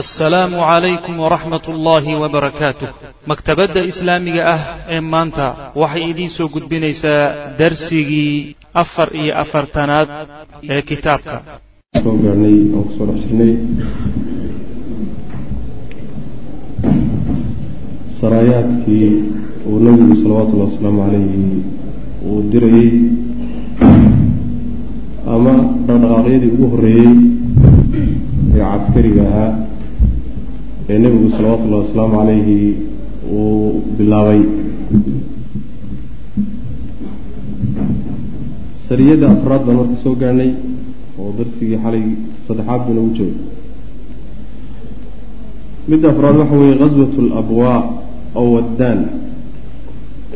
assalaamu calaykum waraxmat ullaahi wabarakaatuh maktabadda islaamiga ah ee maanta waxay idiin soo gudbinaysaa darsigii afar iyo afartanaad ee kitaabka. Saraayaadkii uu nabigu salawatullahi wasalaamu calayhi uu dirayey ama dhaqdhaqaaqyadii ugu horreeyey ee caskariga ahaa ee nebigu salawatullahi wasalaamu calayhi uu bilaabay. Sariyadda afraad baan marka soo gaarhnay oo darsigii xalay saddexaad buu nagu joogay midda afraad waxa weeye ghaswat alabwaa oo waddaan.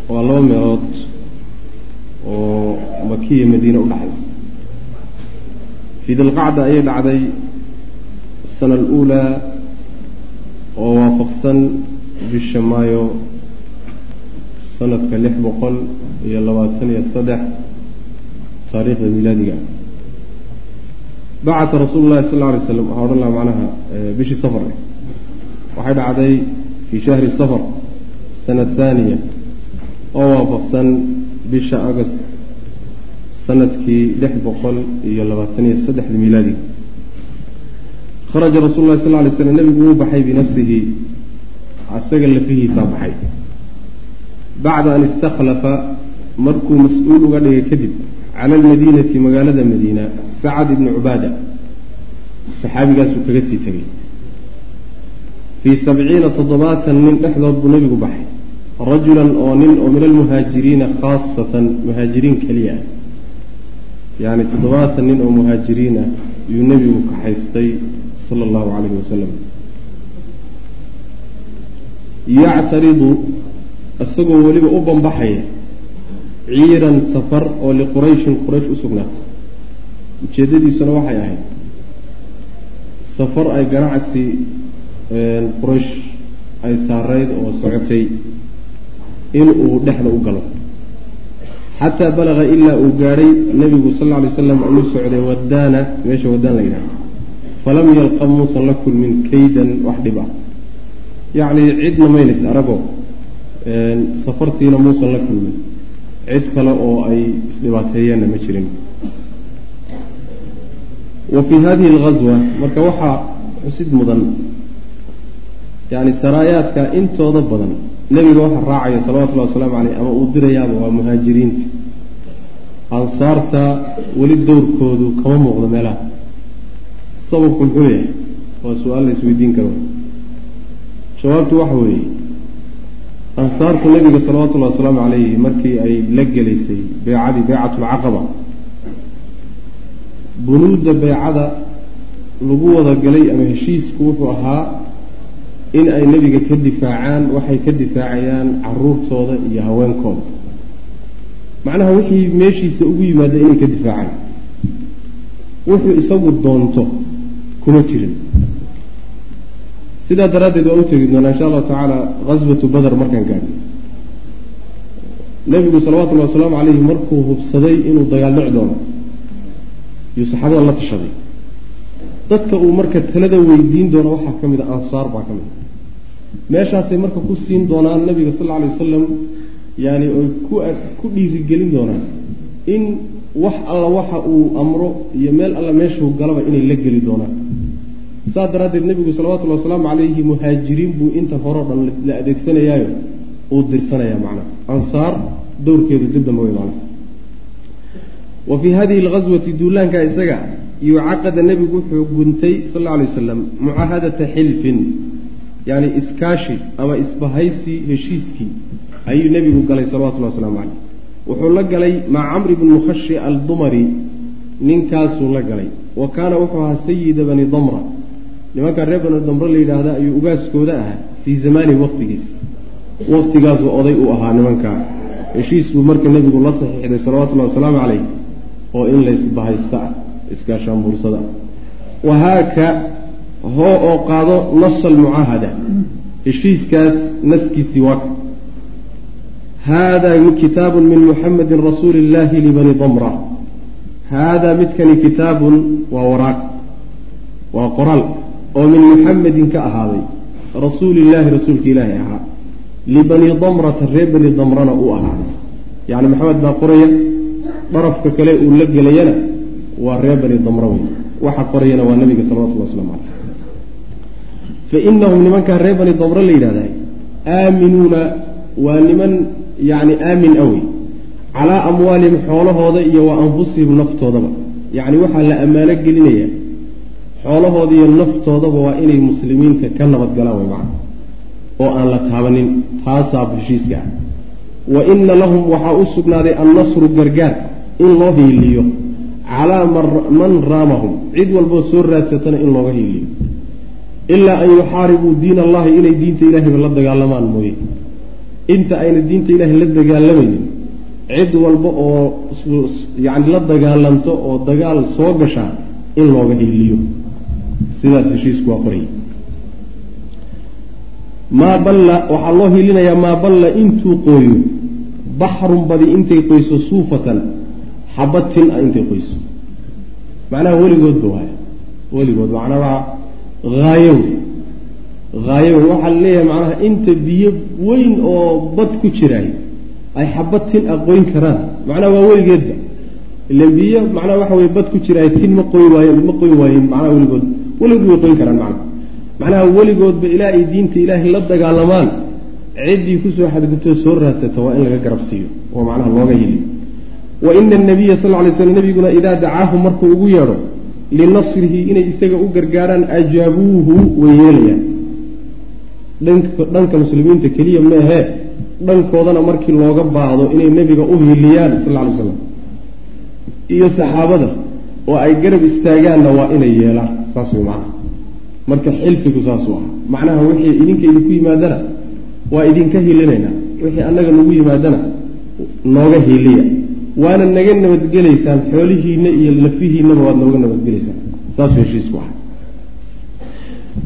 Waa laba meelood oo makiya madiine udhaxaysa fii dilqacda ayay dhacday sana aluulaa oo waafaqsan bisha maayo sanadka lix boqol iyo labaatan iyo saddex taariikhda milaadiga. Bacata rasuulu llahi sal alay slam waxaa odhan laha macnaha bishii safar. Waxay dhacday fii shahri safar sana thaaniya oo waafaqsan bisha agost sannadkii lix boqol iyo labaatan iyo saddexda milaadiga kharaja rasuulu lahi sal lla alay slam nebigu wuu baxay binafsihi. Isaga lafihiisaa baxay. Bacda an istakhlafa markuu mas'uul uga dhigay kadib cala almadiinati magaalada madiina sacad ibni cubaada. Saxaabigaasuu kaga sii tegay. Fii sabciina toddobaatan nin dhexdood buu nebigu baxay. Rajulan oo nin oo min almuhaajiriina khaasatan muhaajiriin keliya yacni toddobaatan nin oo muhaajiriin ah yuu nebigu kaxaystay sala allahu calayhi wasalam yactaridu isagoo weliba u bambaxaya ciiran safar oo liqurayshin quraysh u sugnaatay. Ujeeddadiisuna waxay ahayd safar ay ganacsi quraysh ay saarayd oo socotay in uu dhexda u galo xataa balaga ilaa uu gaadhay nebigu sal lay slam uu socday wadaana meesha wadaan la yidhahdo falam yalqa muusan la kulmin kaydan wax dhib ah yacni cidna maynays aragoo safartiina muusan la kulmin cid kale oo ay isdhibaateeyeenna ma jirin wa fii hadihi alghaswa marka waxaa xusid mudan yani saraayaadka intooda badan nebiga waxaa raacaya salawatullahi wasalaamu caleyh ama uu dirayaaba waa muhaajiriinta ansaarta weli dowrkoodu kama muuqdo meelaha. Sababku muxuu yahay? Waa su'aal la isweydiin karo. Jawaabtu waxa weeye ansaartu nebiga salawatullahi wasalaamu calayhi markii ay la gelaysay beycadii beycatulcaqaba bunuudda beycada lagu wada galay ama heshiisku wuxuu ahaa in ay nebiga ka difaacaan waxay ka difaacayaan caruurtooda iyo haweenkooda. Macnaha wixii meeshiisa ugu yimaada inay ka difaacaan. Wuxuu isagu doonto kuma jirin. Sidaa daraaddeed waa u tegi doonaa insha allahu tacaala ghaswatu bader markaan gaadho nebigu salawatullahi wasalaamu calayhi markuu hubsaday inuu dagaal dhici doono yuu saxaabada la tashaday. Dadka uu marka talada weydiin doono waxaa ka mid a ansaar baa ka mid a meeshaasay marka ku siin doonaan nabiga sal alla alay wasalam yaani oy ku dhiirigelin doonaan in wax alla waxa uu amro iyo meel alla meeshuu galaba inay la geli doonaan. Saas daraaddeed nebigu salawatullahi wasalaamu calayhi muhaajiriin buu intan horeo dhan la adeegsanayaayo uu dirsanayaa macnaha ansaar dowrkeedu dib damba wey macnaha wa fii hadihi alghaswati duulaanka isaga yucaqada nebigu wuxuu guntay sal alla alay wasalam mucaahadata xilfin yacni iskaashi ama isbahaysi heshiiskii ayuu nebigu galay salawatullahi waslamu caleyh wuxuu la galay maca camri bni mukhashi aldumari ninkaasuu la galay. Wa kaana wuxuu ahaa sayida bani damra. Nimankaa reer bani damre la yidhaahda ayuu ugaaskooda ahaa fii zamaanihi waqtigiisa waqtigaasuu oday u ahaa nimankaa heshiis buu marka nebigu la saxiixday salawatullahi wasalaamu caleyh oo in laysbahaysta ah iskaashaanbuursada wahaaka hoo oo qaado nasa almucaahada heshiiskaas naskiisii waa. Ka haadaa kitaabun min muxamedin rasuuli illaahi libani damra. Haadaa midkani kitaabun waa waraaq waa qoraal oo min muxamedin ka ahaaday. Rasuulillaahi rasuulka ilaahi ahaa. Libani damrata reer bani damrana uu ahaaday yacni maxamed baa qoraya darafka kale uu la gelayana waa reer bani damra wey waxa qorayana waa nabiga salawatullah waslamu caleyh fa inahum nimankaa reer bani damra la yidhahda aaminuuna waa niman yacni aamin awey calaa amwaalihim xoolahooda iyo wa anfusihim naftoodaba yacni waxaa la ammaano gelinayaa xoolahooda iyo naftoodaba waa inay muslimiinta ka nabadgalaan way macna oo aan la taabanin taasaa heshiiska ah wa ina lahum waxaa u sugnaaday annasru gargaar in loo hiiliyo calaa man raamahum cid walboo soo raadsatana in looga hiiliyo ilaa an yuxaaribuu diin allahi inay diinta ilahayba la dagaalamaan mooye. Inta ayna diinta ilaahay la dagaalamaynin cid walba oo yani la dagaalanto oo dagaal soo gashaa in looga hiiliyo sidaas heshiisku waa qorayay maa balla waxaa loo hiilinayaa maa balla intuu qooyo baxrun badi intay qoyso suufatan xabad tin a intay qoyso. Macnaha weligoodba waaya weligood macnaa waa haayo wey haayo wey waxaa la leeyahay macnaha inta biyo weyn oo bad ku jiraay ay xabad tin a qoyn karaan. Macnaha waa weligeedba. Ilan biyo macnaha waxa weye bad ku jiraay tin ma qoyn waaye ma qoyn waayen macnaha weligood weligood way qoyn karaan macnaha. Macnaha weligoodba ilaa ay diinta ilaahay la dagaalamaan ciddii ku soo xadgudtoo soo raadsata waa in laga garab siiyo oo macnaha looga yiliyo wa ina anabiya sal ly slam nabiguna idaa dacaahu markuu ugu yeedho linasrihi inay isaga u gargaaraan ajaabuuhu way yeelayaan dhanka muslimiinta keliya meahee dhankoodana markii looga baahdo inay nebiga u hiiliyaan sal ly slam iyo saxaabada oo ay garab istaagaanna waa inay yeelaan saas way macnaha marka xilfigu saasuu aha. Macnaha wixii idinka idinku yimaadana waa idinka hiilinaynaa wixii annaga nagu yimaadana nooga hiiliya waana naga nabadgelaysaan xoolihiinna iyo lafihiinaba waad nooga nabadgelaysaan. Saasuu heshiisku aha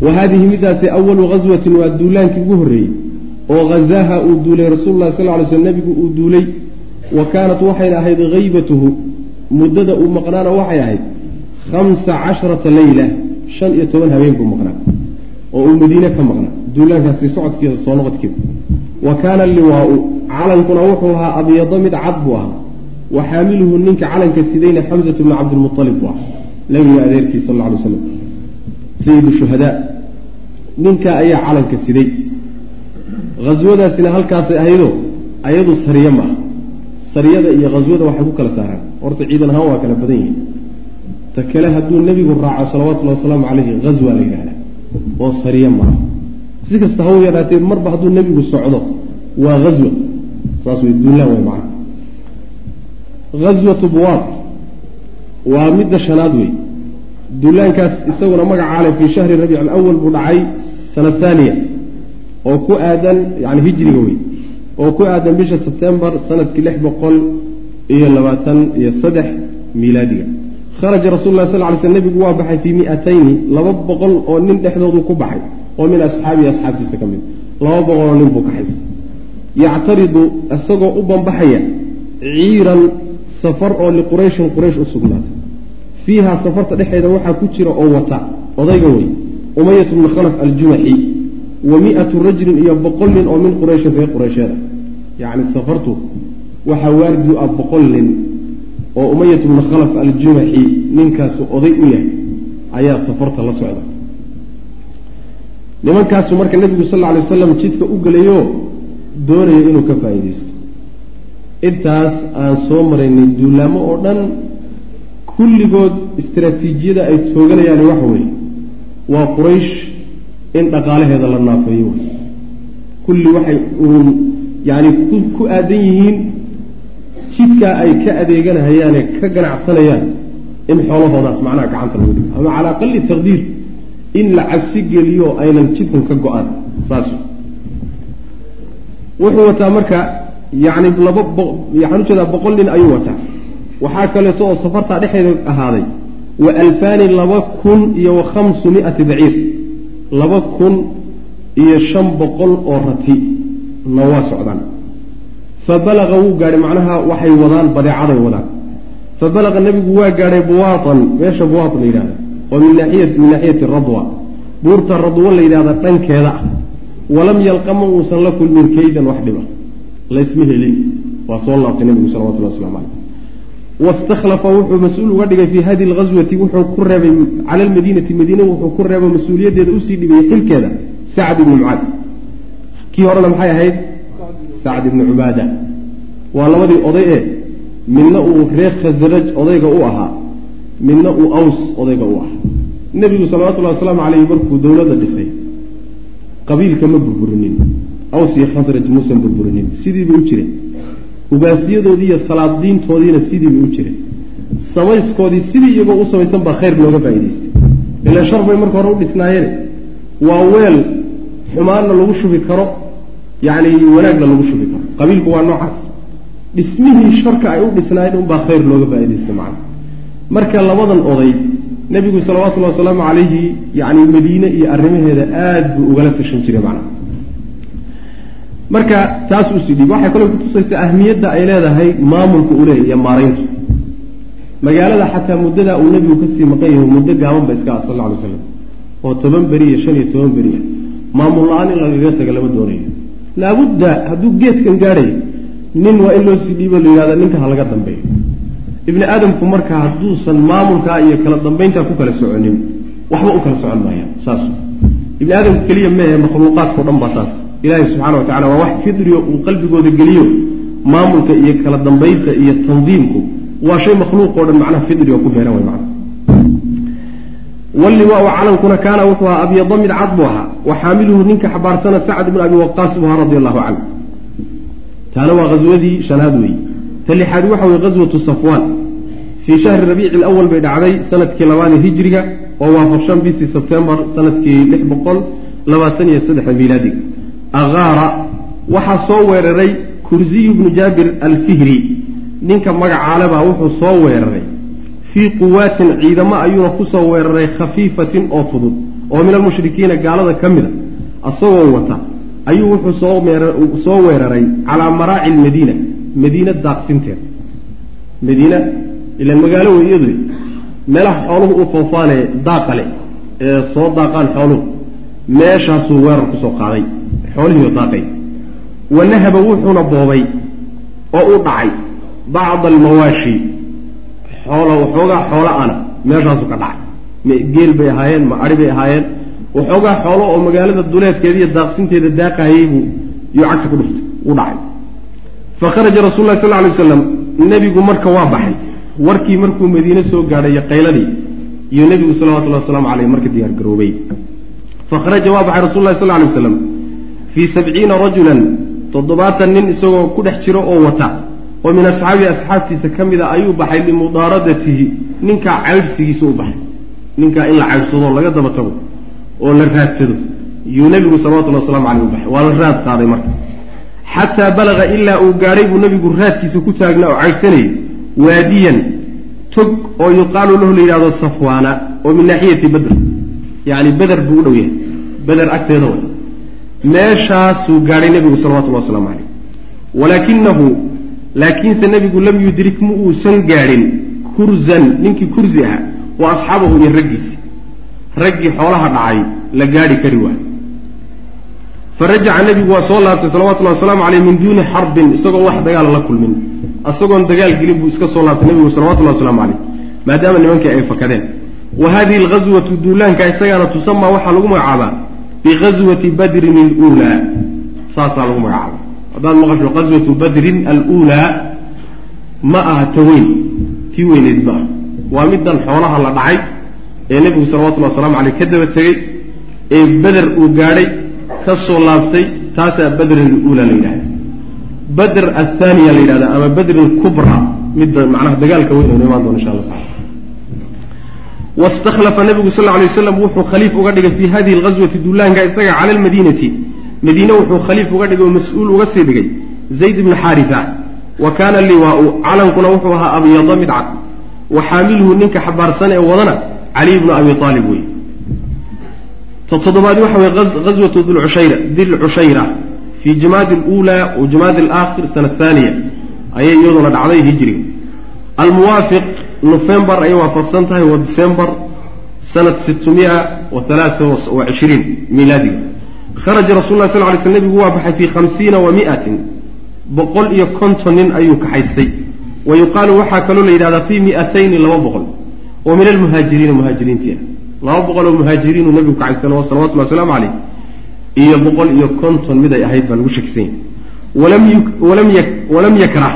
wa haadihi midaasi awalu ghaswatin waa duulaankii ugu horreeyey oo hazaaha uu duulay rasuulu llahi sal ly slm nebigu uu duulay wa kaanat waxayna ahayd haybatuhu muddada uu maqnaana waxay ahayd khamsa casharata leyla shan iyo toban habeen buu maqnaa oo uu madiine ka maqnaa. Duulaankaasi socodkiisa soo noqodkeeda. Wa kaana liwaau calankuna wuxuu ahaa abyado mid cad buu ahaa wa xaamiluhu ninka calanka sidayna xamsatu bni cabdilmualib ahaa nabiga adeerkii sal alay slam sayidu shuhadaa ninkaa ayaa calanka siday. Haswadaasina halkaasay ahaydoo ayadu sariye ma ah sariyada iyo khaswada waxay ku kala saaraan. Horta ciidan ahaan waa kala badan yihiin ta kale hadduu nebigu raaco salawatullahi wasalaamu caleyhi haswa la yidhahda oo sariye maaha si kasta haw yaraatee marba hadduu nebigu socdo waa haswa saas wey duulaan way macana haswatu buwaad waa midda shanaad wey duulaankaas isaguna magacaale fii shahri rabiic alawal buu dhacay sana thaaniya oo ku aadan yani hijriga wey oo ku aadan bisha sebtembar sannadkii lix boqol iyo labaatan iyo saddex miilaadiga kharaja rasul lah sal ly sl nebigu waa baxay fii miatayni laba boqol oo nin dhexdoodu ku baxay oo min asxaabihi asxaabtiisa ka mid. Laba boqoloo nin buu ka haystay yactaridu isagoo u banbaxaya ciiran safar oo liqurayshin quraysh u sugnaatay. Fiiha safarta dhexeeda waxaa ku jira oo wata odayga wey umayat bnu khalaf aljumaxi wa mi-atu rajulin iyo boqol nin oo min qurayshin reer quraysheeda. Yacni safartu waxaa waardu ah boqol nin oo umayat bnu khalaf aljumaxi ninkaasu oday u yahay ayaa safarta la socda. Nimankaasu marka nebigu sal lla lay wasalam jidka u gelayoo doonayo inuu ka faa'iidaysto intaas aan soo maraynay duulaamo oo dhan kulligood istaraatiijiyada ay tooganayaan waxa weeye waa quraysh in dhaqaalaheeda la naafeeyo wey kulli waxay uun yacani ku aadan yihiin jidkaa ay ka adeeganahayaane ka ganacsanayaan in xoolahoodaas macnaha gacanta lagu dhigo. Ama calaa aqali taqdiir in la cabsi geliyo aynan jidkan ka go'aan saas. Wuxuu wataa marka yacni laba waxaan u jeedaa boqol nin ayuu wataa. Waxaa kaleeto oo safartaa dhexeeda ahaaday. Wa alfaani laba kun iyo wa khamsu miati baciir laba kun iyo shan boqol oo rati. Na waa socdaan. Fa balaqa wuu gaadhay macnaha waxay wadaan badeecaday wadaan. Fa balaqa nebigu waa gaadhay buwaatan meesha buwaat la yidhahda oo min naaxiyati radwa. Buurta radwo la yidhahda dhankeeda ah. Walam yalqa ma uusan la kulmin kaydan wax dhiba laysma helin. Waa soo laabtay nebigu salawatullah waslamu caleyh wastakhlafa wuxuu mas'uul uga dhigay fii hadihi alghaswati wuxuu ku reebay cala almadiinati madiine wuxuu ku reebay mas'uuliyaddeeda u sii dhibay xilkeeda sacd ibnu mucaad. Kii horena maxay ahayd? Sacd ibnu cubaada. Waa labadii oday ee midna uu reer khasraj odayga u ahaa midna uu aws odayga u ahaa. Nebigu salawatullahi wasalaamu caleyhi markuu dowladda dhisay qabiilka ma burburinin aws iyo khasraj muusan burburinin sidiibay u jireen ugaasiyadoodii iyo salaaddiintoodiina sidiibay u jireen samayskoodii sidii iyagoo u samaysan baa khayr looga faa'idaystay ilaan shar bay marka hore u dhisnaayeen. Waa weel xumaanna lagu shubi karo yacni wanaagna lagu shubi karo. Qabiilku waa noocaas. Dhismihii sharka ay u dhisnaayeen unbaa khayr looga faa'idaystay macana marka labadan oday nebigu salawatullahi wasalaamu calayhi yacni madiine iyo arrimaheeda aada buu ugala tashan jiray macnaha marka taas u sii dhiib waxay kaloo kutusaysaa ahmiyadda ay leedahay maamulka uu leeyahy iyo maarayntu. Magaalada xataa muddadaa uu nebigu ka sii maqan yahay muddo gaaban ba iska ah sal alla alay slam oo toban beri iyo shan iyo toban beri ah. Maamul la'aan in lagaga taga lama doonayo. Laabudda hadduu geedkan gaadhayo nin waa in loo sii dhiibo la yihahda ninka ha laga dambeeyo. Ibni aadamku marka hadduusan maamulkaa iyo kala dambayntaa ku kala soconin waxba u kala socon maaya saas. Ibni aadamku keliya meehe makhluuqaadkao dhan baa saas ilaahay subxana wa tacala waa wax fidriyo uu qalbigooda geliyo. Maamulka iyo kala dambaynta iyo tandiimku waa shay makhluuqoo dhan macnaha fidriga ku beeran way macna walliwaau calankuna kaana wuxuu ahaa abyada mid cad buu ahaa. Wa xaamiluhu ninka xabaarsana sacd ibnu abi waqaas buu ahaa radi allahu canhu. Taana waa ghaswadii shanaad weeye ta lixaadi waxa weye ghaswatu safwaan. Fii shahri rabiici lawal bay dhacday sannadkii labaadee hijriga oo waafaqshan bishii sebtembar sannadkii lix boqol labaatan iyo saddexa miilaadiga agaara waxaa soo weeraray kursiyu bnu jaabir alfihri. Ninka magacaalebaa wuxuu soo weeraray. Fii quwaatin ciidamo ayuuna ku soo weeraray khafiifatin oo fudud oo min almushrikiina gaalada ka mida asagoo wata ayuu wuxuu soo weeraray calaa maraaci lmadiina madiina daaqsinteeda madiina ilaan magaalo wey meelaha xooluhu u foofaanee daaqale ee soo daaqaan xooluhu meeshaasuu weerar ku soo qaaday xoolihiio daaqay wa nahaba wuxuuna boobay oo u dhacay bacda almawaashi. Xoola waxoogaa xoola ana meeshaasu ka dhacay. Geel bay ahaayeen ma ari bay ahaayeen. Waxoogaa xoolo oo magaalada duleedkeeda iyo daaqsinteeda daaqahayey buu yuu cagta ku dhuftay u dhacay. Fa kharaja rasul lahi sal lla alay nebigu marka waa baxay. Warkii markuu madiine soo gaadhay qayladii iyo nebigu salawatullahi wasalaamu caleyh marka diyaar garoobay. Fa kharaja waa baxay rasul lahi sal lla alay fii sabciina rajulan toddobaatan nin isagoo ku dhex jiro oo wata. Oo min asxaabihi asxaabtiisa ka mid a ayuu baxay limudaaradatihi ninkaa caydhsigiisa u baxay. Ninkaa in la caydhsado laga daba tago oo la raadsado. Yuu nebigu salawatullahi waslamu caleyh u baxay. Waa la raad qaaday marka. Xataa balaga ilaa uu gaadhay buu nebigu raadkiisa ku taagnaa oo caydhsanayay waadiyan tog oo yuqaalu lahu la yidhahdo safwaana oo min naaxiyati badr. Yacni beder buu u dhow yahay. Beder agteeda way meeshaasuu gaadhay nebigu salawatullahi waslamu caleyh walaakinahu laakiinse nebigu lam yudrik ma uusan gaadhin kurzan ninkii kursi ahaa wa asxaabahu iyo raggiisi. Raggii xoolaha dhacay la gaadhi kari waay farajaca nebigu waa soo laabtay salawatullahi wasalaamu caleyh min duuni xarbin isagoon wax dagaala la kulmin. Isagoon dagaal gelin buu iska soo laabtay nebigu salawatullahi waslamu caleyh maadaama nimankii ay fakadeen. Wa hadihi alghaswatu duulaanka isagaana tusamaa waxaa lagu magacaabaa bighaswati badrin aluulaa saasaa lagu magacaaba haddaad maqasho qaswatu badrin aluulaa ma aha ta weyn tii weyneed ma aha waa middan xoolaha la dhacay ee nebigu salawatullhi waslamu caleyh ka daba tegey ee beder uu gaadhay ka soo laabtay taasaa badrin aluulaa la yidhahda badr athaaniya la yidhahda ama badrin kubra midda macnaha dagaalka weyn aynu imaan dono insha allah tacala wastakhlafa nebigu sal alay waslam wuxuu khaliif uga dhigay fii hadihi alghaswati duulaanka isaga cala almadiinati madiine wuxuu khaliif uga dhigay oo mas'uul uga sii dhigay. zayd ibni xaarisa wa kaana liwaau calankuna wuxuu ahaa abyada mid cad wa xaamiluhu ninka xabaarsan ee wadana caliy bnu abi aalib wey ta toddobaadi waxa weye ghaswatu dilcushayra dilcushayra fii jamaadi aluulaa wa jamaadi alaakhir sana ahaaniya ayay iyaduna dhacday hijriga almuwaafiq nofembar ayay waafaqsan tahay wa decembar sanad sitmiya wa alaaa wa cishriin miilaadiga kharaja rasul lah sal ly sl nebigu waa baxay fii khamsiina wa miatin. Boqol iyo konton nin ayuu kaxaystay. Wa yuqaalu waxaa kaloo la yidhahdaa fii miatayni laba boqol. Oo min almuhaajiriina muhaajiriintii. Ah laba boqol oo muhaajiriinuu nebigu kaxaystay salawatullah wasalaamu caleyh iyo boqol iyo konton mid ay ahayd baa lagu shakisanya walam yakrah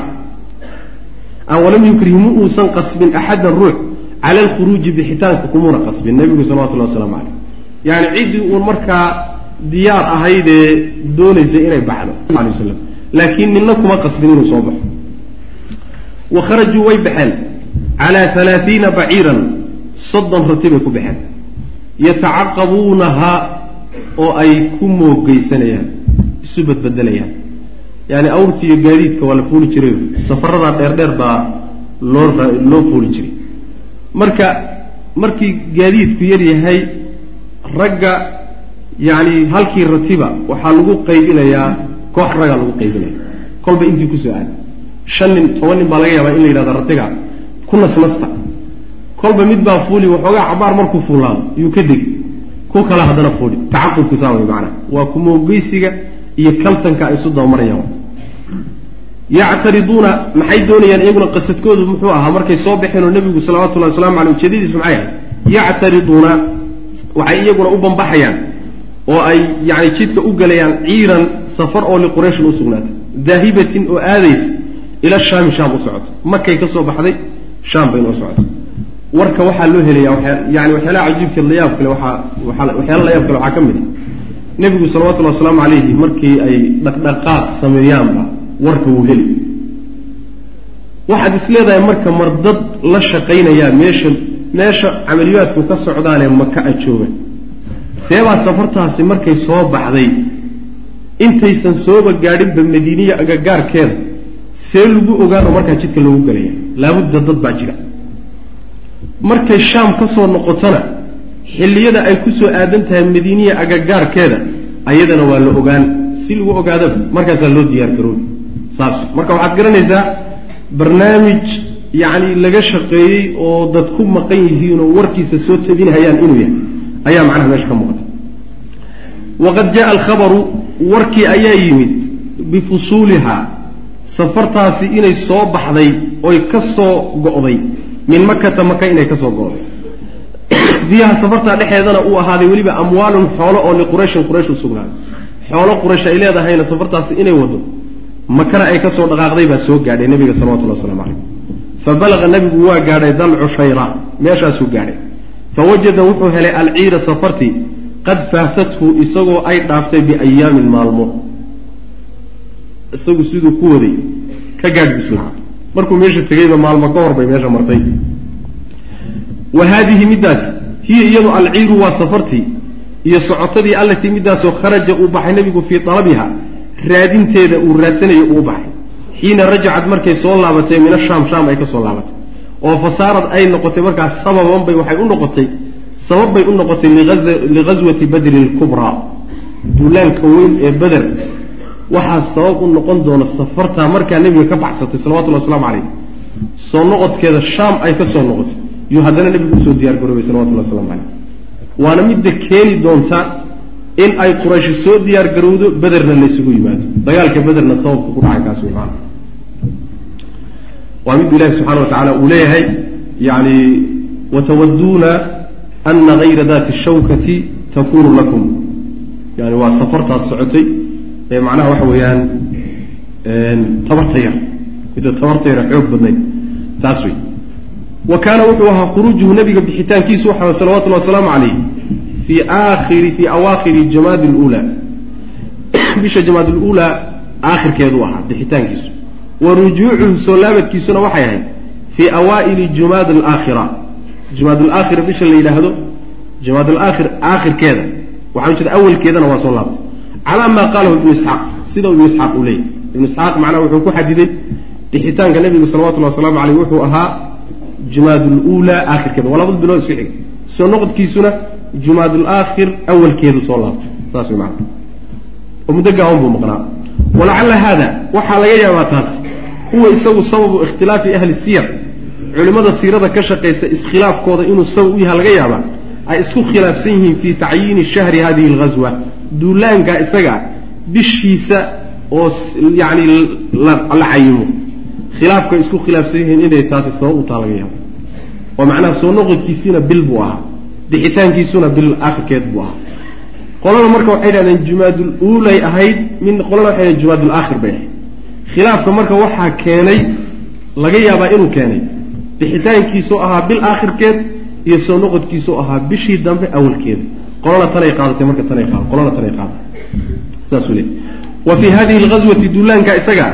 walam yukrih mu uusan qasbin axadan ruux cala alkhuruuji bixitaanka kumuuna qasbin nebigu salawatullahi waslamu caleyh yani ciddii uun markaa diyaar ahaydee doonaysay inay baxdo alay waslam laakiin nina kuma qasbin inuu soo baxo wa kharajuu way baxeen calaa alaaiina baciiran soddon rati bay ku baxeen yatacaqabuunaha oo ay ku moogeysanayaan isu badbedelayaan yaani awrti iyo gaadiidka waa la fuuli jiray. Safaradaa dheerdheer baa loo loo fuuli jiray. Marka markii gaadiidku yar yahay ragga yacni halkii ratiba waxaa lagu qaybinayaa koox raggaa lagu qaybinaya kolba intii ku soo aada shan nin toban nin baa laga yaabaa in la yidhahda ratiga ku nasnasta. Kolba mid baa fuuli waxoogaa cabaar markuu fuulaado yuu ka degi. Ku kale haddana fuuli. Tacaqubku saa way macanaa waa kumoogeysiga iyo kaltanka ay isu dabamarayaan yactariduuna maxay doonayaan iyaguna qasadkoodu muxuu ahaa markay soo baxeen oo nebigu salawatullahi waslamu aleyh ujeedadiisu maxay ahay yactariduuna waxay iyaguna u bambaxayaan oo ay yani jidka u gelayaan ciiran safar oo liqurayshin u sugnaatay. Daahibatin oo aadaysa ila shaami shaam u socoto makay ka baxday shaam bay noo socoto warka waxaa loo helaya yani waxyaalaha cajiibka layaab kale waaa waxyaala layaab waxaa ka mid a nebigu salawatullhi wasalaamu calayhi markii ay dhaqdhaqaaq sameeyaanba warka wuu heli. Waxaad is leedahay marka mar dad la shaqaynayaa meesha meesha camaliyaadku ka socdaanee maka a jooga seebaa safartaasi markay soo baxday intaysan sooba gaadhinba madiiniya agagaarkeeda see lagu ogaano markaa jidka loogu gelaya laabudda dad baa jira. Markay shaam ka soo noqotona xilliyada ay ku soo aadan tahay madiiniya agagaarkeeda ayadana waa la ogaan. Si lagu ogaadaba markaasaa loo diyaar garoobi. Saas. Marka waxaad garanaysaa barnaamij yacni laga shaqeeyey oo dad ku maqan yihiin oo warkiisa soo tabinhayaan inuu yahay ayaa macnaha meesha ka muuqata. Waqad jaa alkhabaru warkii ayaa yimid bifusuuliha safartaasi inay soo baxday oy ka soo go'day. Min makata maka inay ka soo go'day fiiha safartaa dhexeedana uu ahaaday weliba amwaalun xoolo oo liqurayshin quraysh u sugnaaday xoolo quraysh ay leedahayna safartaasi inay wado. Makana ay ka soo dhaqaaqday baa soo gaadhay nebiga salawatullahi waslamu calayh. Fa balaqa nebigu waa gaadhay dal cushayra meeshaasuu gaadhay. Fa wajada wuxuu helay alciira safartii qad faatathu isagoo ay dhaaftay biayaamin maalmo. Isagu siduu ku waday ka gaadh bislaha markuu meesha tegayba maalmo ka hor bay meesha martay. Wa haadihi middaas hiya iyadu alciiru waa safartii iyo socotadii allatii middaasoo kharaja uu baxay nebigu fii talabiha raadinteeda uu raadsanayo uu baxay. Xiina rajacad markay soo laabatay min ashaam shaam ay ka soo laabatay. Oo fasaarad ay noqotay markaas sababan bay waxay u noqotay sabab bay u noqotay lighaswati badrin alkubraa duulaanka weyn ee beder waxaa sabab u noqon doona safartaa markaa nebiga ka baxsatay salawatullhi waslamu calayh soo noqodkeeda shaam ay ka soo noqotay yuu haddana nebigu u soo diyaar garoobay salawatullahi waslamu calayh. Waana midda keeni doonta in ay qurayshi soo diyaar garowdo bederna laysugu yimaado. Dagaalka bederna sababka ku dhacay kaas waa middu ilahi subxana wa tacala uu leeyahay yani watawaduuna ana gayra dati shawkati takunu lakum. Yani waa safartaas socotay. Ee macnaha waxa weeyaan tabarta yar. Midda tabarta yar xoog badnayd. Taas wey wa kaana wuxuu ahaa khuruujuhu nabiga bixitaankiisu waxa salawatullahi wasalaamu calayh fii aakhiri fii awaakhiri jamaadi lula bisha jamaad lula aakhirkeedu ahaa bixitaankiisu. Wa rujuucuhu soo laabadkiisuna waxay ahayd fii awaa'ili jumaad alaakhira jumaad alaakhira bisha la yidhaahdo jumaad alaakhir aakhirkeeda. Waxaa jeeda awalkeedana waa soo laabtay. Calaa maa qaalahu ibnu isxaaq sida ibnu isxaaq uu leeyahy ibnu isxaaq macnaha wuxuu ku xadiday bixitaanka nebigu salawatullahi wasalaamu caleyh wuxuu ahaa jumaad lula aakhirkeeda waa labada bilood isku xig soo noqodkiisuna jumaad alaakhir awalkeedu soo laabtay saas macana oo muddo gaaban buu maqnaa walacalla haada waxaa laga yaabaa taas huwa isagu sababu ikhtilaafi ahli siyar culimmada siirada ka shaqaysa iskhilaafkooda inuu sabab u yaha laga yaabaa ay isku khilaafsan yihiin fii tacyiini shahri hadihi alghaswa duulaanka isaga bishiisa oo yacni la cayimo khilaafka isku khilaafsan yihiin inay taasi sabab u taa laga yaabo oo macnaha soo noqodkiisiina bil buu ahaa. Bixitaankiisuna bil aakhirkeed buu ahaa. Qolada marka waxay dhahdeen jumaadul ahayd min qolada waxay dhahdeen jumaadul bay ahayd. Khilaafka marka waxaa keenay laga yaabaa inuu keenay. Bixitaankiisoo ahaa bil aakhirkeed iyo soo noqodkiisoo ahaa bishii dambe awalkeeda qolana tanay qaadatay marka tanay qaad qolana tanay qaadatay. Saasuu leey wa fii hadihi alghaswati duulaanka isaga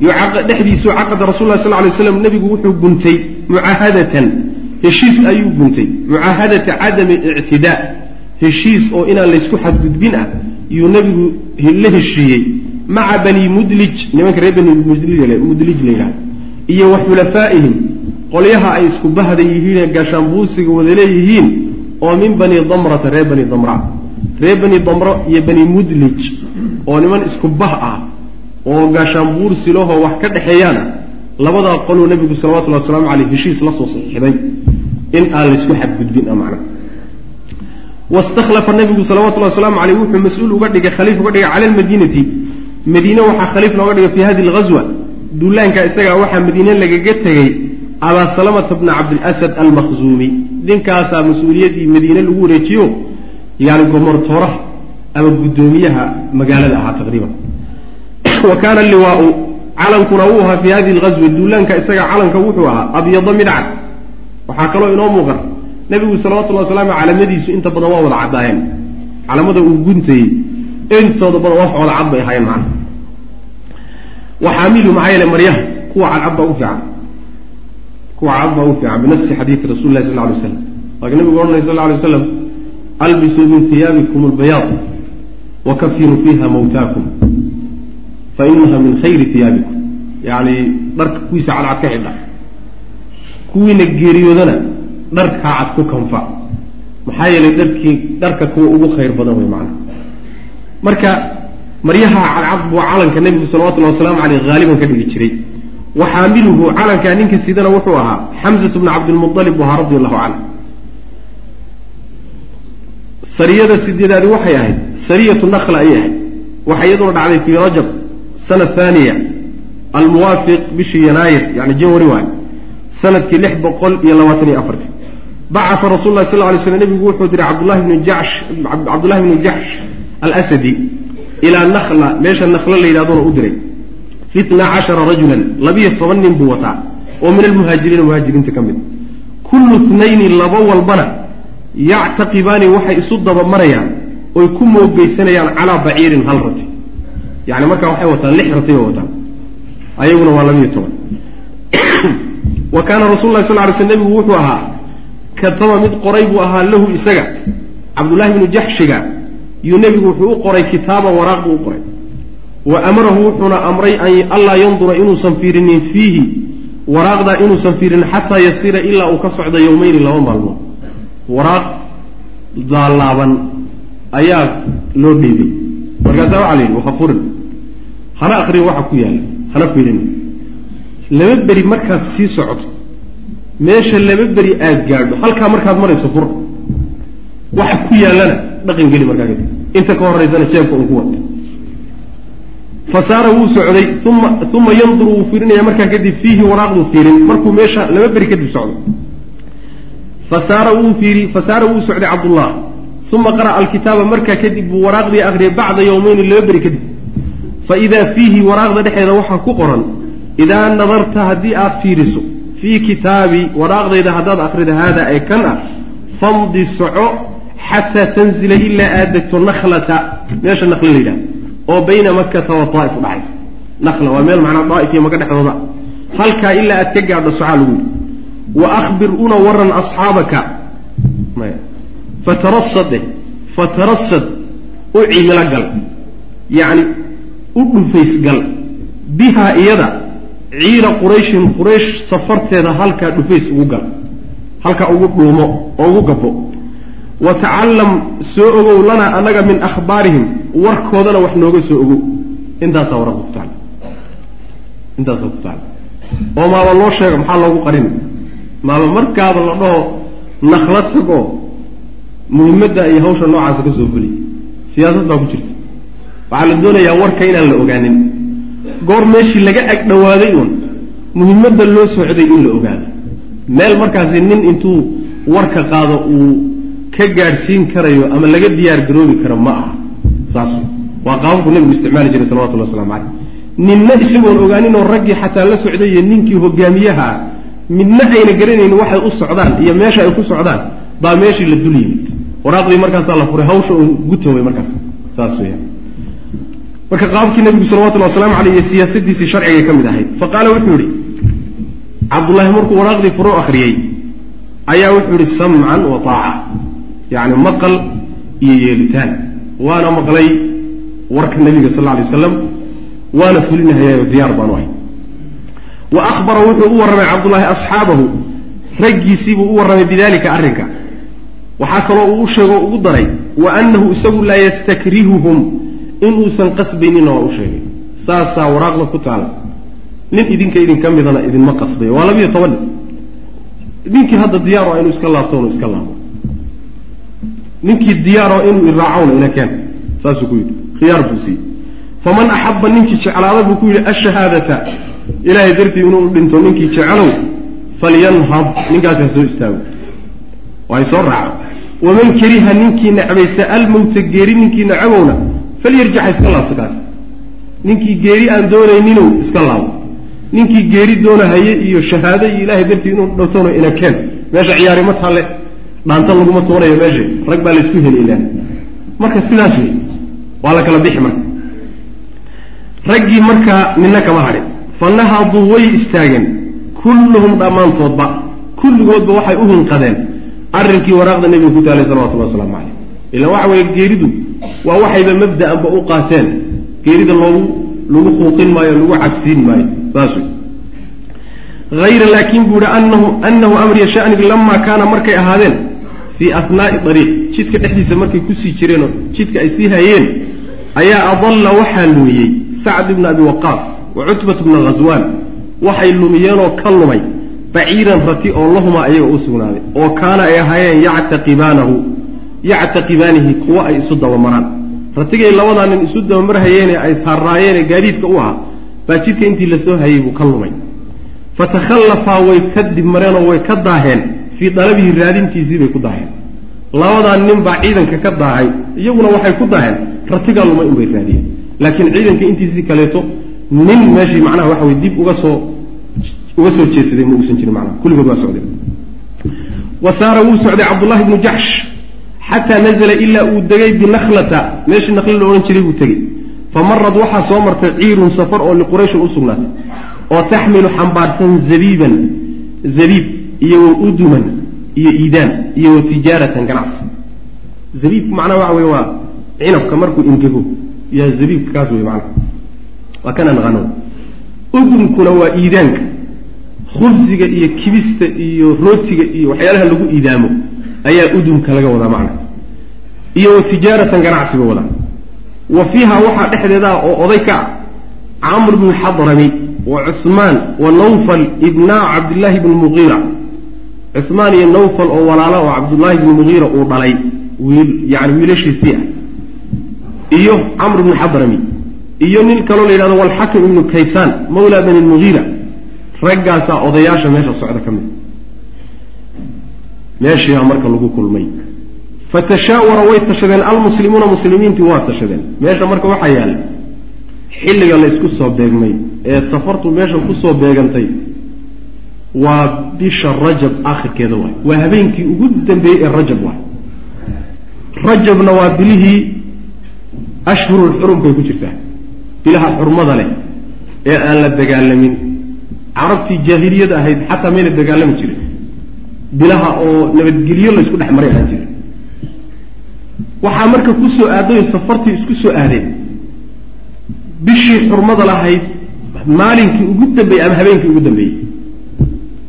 dhexdiisu caqada rasul lah sal lay slam nebigu wuxuu guntay mucaahadatan heshiis ayuu guntay. Mucaahadata cadami ictidaa heshiis oo inaan laysku xadgudbin ah yuu nebigu la heshiiyey. Maca bani mudlij nimanka reer bani mudlij la yidhahda iyo wa xulafaa'ihim qolyaha ay isku bahda yihiine gaashaanbuusiga wada leeyihiin oo min bani damrata reer bani damra. Reer bani damro iyo bani mudlij oo niman isku bah ah oo gaashaanbuursi lahoo wax ka dhexeeyaana labadaa qoluu nebigu salawatullhi wasalaamu caleyh heshiis la soo saxiixday in aan laysku xadgudbin a macna. Wastakhlafa nebigu salawatullahi wasalaamu caleyh wuxuu mas'uul uga dhigay khaliif uga dhigay cala almadiinati madiine waxaa khaliif looga dhigay fi hadi alghaswa duulaanka isagaa waxaa madiine lagaga tegey abaa salamata bna cabdilasad almakhzuumi. Ninkaasaa mas'uuliyaddii madiine lagu wareejiyo yani gomortooraha ama guddoomiyaha magaalada ahaa taqriiban. Wa kaana liwaau calankuna wuu ahaa fi hadihi alghaswi duulaanka isaga calanka wuxuu ahaa abyada midcad waxaa kaloo inoo muuqata nebigu salawatullahi wasalaamu calamadiisu inta badan waa wada caddaayeen calamada uu guntayey intooda badan wax wada cad bay ahaayeen macna. Waxaamilu maxaa yeele maryaha kuwa cadcad baa u fiican. Kuwa cadcad baa u fiican binasi xadiidi rasuli lahi sal lla alay waslam laakiin nabigu ohanaya sal lla alay waslam albisuu min hiyaabikum albayaad wakafinuu fiiha mawtaakum fainaha min khayri iyaabikum yani dharka kuwiisa cadcad ka xidha kuwiina geeriyoodana dharkaa cad ku kanfa. Maxaa yeelay dharkii dharka kuwa ugu khayr badan wey macana marka maryaha cadcad buu calanka nebigu salawatullahi wasalaamu caleyh haaliban ka dhigi jiray. Wa xaamiluhu calankaa ninka sidana wuxuu ahaa xamzatu bna cabdilmualib buu ahaa radi allahu canhu. Sariyada sideedaadi waxay ahayd sariyatu nakla ayay ahayd. Waxay iyaduna dhacday fii rajab sana thaniya almuwaafiq bishii yanaayir yani janwari waay sannadkii lix boqol iyo labaatan iyo afarti bacaa rasul lah sal lay slam nebigu wuxuu diray cabdulahi bni jash cabdullahi bni jaxsh alasadi ilaa nakla meesha nakla la yidhahdona u diray. Fitna cashara rajulan labiyo toban nin buu wataa. Oo min almuhaajiriina muhaajiriinta ka mid. Kullu tnayni laba walbana yactaqibaani waxay isu dabamarayaan oy ku moogeysanayaan calaa baciirin hal rati. Yani markaa waxay wataan lix ratay oo wataan. Ayaguna waa labiyo toban wa kaana rasul lah sal ly sl nebigu wuxuu ahaa kataba mid qoray buu ahaa lahu isaga cabdullahi bnu jaxshiga. Yuu nebigu wuxuu u qoray kitaaban waraaq buu u qoray. Wa amarahu wuxuuna amray anlaa yandura inuusan fiirinin fiihi waraaqdaa inuusan fiirinin xataa yasiira ilaa uu ka socda yowmeyni laba maalmood. Waraaq daalaaban ayaa loo dhiibay markaasaa waxaa la yidhi waha furin hana akrin waxa ku yaalla hana fiirin laba beri markaad sii socoto meesha laba beri aad gaadho halkaa markaad marayso fur waxa ku yaallana dhaqan geli markaa kadib. Inta ka horeysana jeebka un ku wad fa saara wuu socday uma uma yanduru wuu fiirinaya markaa kadib fiihi waraaqduu fiirin. Markuu meesha laba beri kadib socdo fasaara wuu fiiri fasaara wuu socday cabdullah uma qara'a alkitaaba markaa kadib buu waraaqdii akriyay bacda yowmeyni laba beri kadib. Faidaa fiihi waraaqda dhexeeda waxaa ku qoran idaa nadarta haddii aad fiiriso fii kitaabi waraaqdayda haddaad akrida haada ee kan ah famdi soco xataa tanzila ilaa aad degto nakhlata meesha nakla la yidhahda oo bayna makkata wa daa'if udhaxaysa nakhla waa meel macnaa daa'if iyo maka dhexdooda halkaa ilaa aad ka gaadho socaa lagu yidhi wa ahbir una waran asxaabaka fatarasade fatarasad u cimilo gal yacni u dhufays gal bihaa iyada ciira qurayshin quraysh safarteeda halkaa dhufays ugu gal halkaa ugu dhuumo oo ugu gabbo. Wa tacallam soo ogow lanaa annaga min akhbaarihim warkoodana wax nooga soo ogow. Intaasaa wararka ku taala intaasaa ku taala oo maaba loo sheego maxaa loogu qarin? Maaba markaaba la dhaho nakla tagoo muhimadda iyo hawsha noocaasa ka soo fuliy siyaasad baa ku jirta. Waxaa la doonayaa warka inaan la ogaanin goor meeshii laga ag dhawaaday uun muhimadda loo socday in la ogaado. Meel markaasi nin intuu warka qaado uu ka gaadhsiin karayo ama laga diyaar garoobi karo ma aha. Saas waa qaababku nabigu isticmaali jiray salawatullah waslamu caleyh ninna isagoon ogaanin oo raggii xataa la socday iyo ninkii hogaamiyaha ah midna ayna garanaynin waxay u socdaan iyo meesha ay ku socdaan baa meeshii la dul yimid. Waraaqdii markaasaa la furay hawsha uun guta way markaas. Saas weyaan marka qaabkii nabigu salawatullahi waslamu aleyh siyaasadiisii sharcigay ka mid ahayd fa qaala wuxuu yihi cabdullaahi markuu waraaqdii furo akhriyey ayaa wuxuu yihi samcan wa taaca yacni maqal iyo yeelitaan. Waana maqlay warka nabiga sal alay waslam waana fulinahayayo diyaar baanu ahay wa ahbara wuxuu u warramay cabdullaahi asxaabahu raggiisiibuu u warramay bidalika arrinka. Waxaa kaloo uu u sheego ugu daray wa annahu isagu laa yastakrihuhum inuusan qasbaynina waa u sheegay. Saasaa waraaqda ku taala. Nin idinka idinka midana idinma qasbayo waa labiyo toban. Nin ninkii hadda diyaaro inuu iska laabto inu iska laabo. Ninkii diyaaro inuu iraacowna ina keen. Saasuu ku yidhi. Khiyaar buu siiyey. Faman axaba ninkii jeclaada buu ku yidhi ashahaadata ilahay dartii inuu dhinto ninkii jecelow falyanhad ninkaasi ha soo istaago. Waa soo raaco. Waman kariha ninkii necbaysta almowta geeri ninkii necabowna falyarjax ha iska laabto kaas ninkii geeri aan doonayninow iska laabo ninkii geeri doonahaye iyo shahaado iyo ilahay dartii inuu dhowtona ina keen. Meesha ciyaari ma talle. Dhaanta laguma tuurayo meesha. Rag baa laysku heli ilaan marka sidaas wey waa la kala bixi marka. Raggii markaa nina kama hadhin fa nahaduu way istaageen kulluhum dhammaantoodba. Kulligoodba waxay u hinqadeen arrinkii waraaqda nebiga ku taalay salawatullahi waslamu caleyh ilaan waxa weeye geeridu waa waxayba mabda'anba u qaateen. Geerida loogu lagu quuqin maayo lagu cagsiin maayo. Saas wey hayra laakin buu ihi anahu anahu amriya shaniga lamaa kaana markay ahaadeen fii afnaa'i ariiq jidka dhexdiisa markay ku sii jireenoo jidka ay sii hayeen ayaa adalla waxaa lumiyey sacd ibna abi waqaas wa cutbat bna ghaswaan waxay lumiyeenoo ka lumay baciiran rati oo lahumaa ayaga u sugnaaday oo kaana ay ahaayeen yactaqibaanahu yactaqibaanihi kuwa ay isu dabamaraan ratigay labadaa nin isu dabamarhayeene ay saarraayeenee gaadiidka u ahaa baa jidka intii la soo hayay buu ka lumay. Fatakhallafaa way ka dib mareenoo way ka daaheen fii dalabihi raadintiisii bay ku daaheen. Labadaa nin baa ciidanka ka daahay iyaguna waxay ku daaheen ratigaa lumay unbay raadiyeen. Laakiin ciidanka intiisii kaleeto nin meeshii macnaha waxa weye dib uga soo uga soo jeesaday ma uusan jirin macnaha. Kulligood waa socdeen wa saara wuu socday cabdullahi bnu jaxsh xataa nazla ilaa uu degay binakhlata. Meeshii nakla la odhan jiray buu tegey. Fa marad waxaa soo martay ciirun safar oo liqurayshin u sugnaatay oo taxmilu xambaarsan zabiiban zabiib iyo wa uduman iyo iidaan iyo wa tijaaratan ganacsi. Zabiibku macnaha waxa weye waa cinabka markuu ingego yaa zabiibka kaas wey macnaha waa kana naqano udumkuna waa iidaanka. Khubsiga iyo kibista iyo rootiga iyo waxyaalaha lagu iidaamo ayaa udumka laga wadaa macna. Iyo wa tijaaratan ganacsiba wadaa. Wa fiiha waxaa dhexdeeda oo oday ka ah camr bnu xadrami wa cusmaan wa nawfal ibnaa cabdillaahi bni mugiira cusmaan iyo nawfal oo walaala oo cabdullaahi bni mugiira uu dhalay wiil yani wiilashiisii ah. Iyo camr bnu xadrami iyo nin kaloo la yidhahdo walxakim ibnu kaysaan mawla bani mugiira raggaasaa odayaasha meesha socda ka mid meeshiibaa marka lagu kulmay. Fatashaawara way tashadeen. Almuslimuuna muslimiintii waa tashadeen. Meesha marka waxaa yaalla xilliga la ysku soo beegmay ee safartu meesha ku soo beegantay waa bisha rajab aakhirkeeda waay. Waa habeenkii ugu dambeeyey ee rajab waay. Rajabna waa bilihii ashhurul xurumkay ku jirtaa. Bilaha xurmada leh ee aan la dagaalamin carabtii jaahiliyada ahayd xataa mayna dagaalami jirin bilaha oo nabadgelyo la ysku dhex maray ahaan jira waxaa marka ku soo safartii isku soo aadeen. Bishii xurmada lahayd maalinkii ugu dambeeyey ama habeenkii ugu dambeeyey.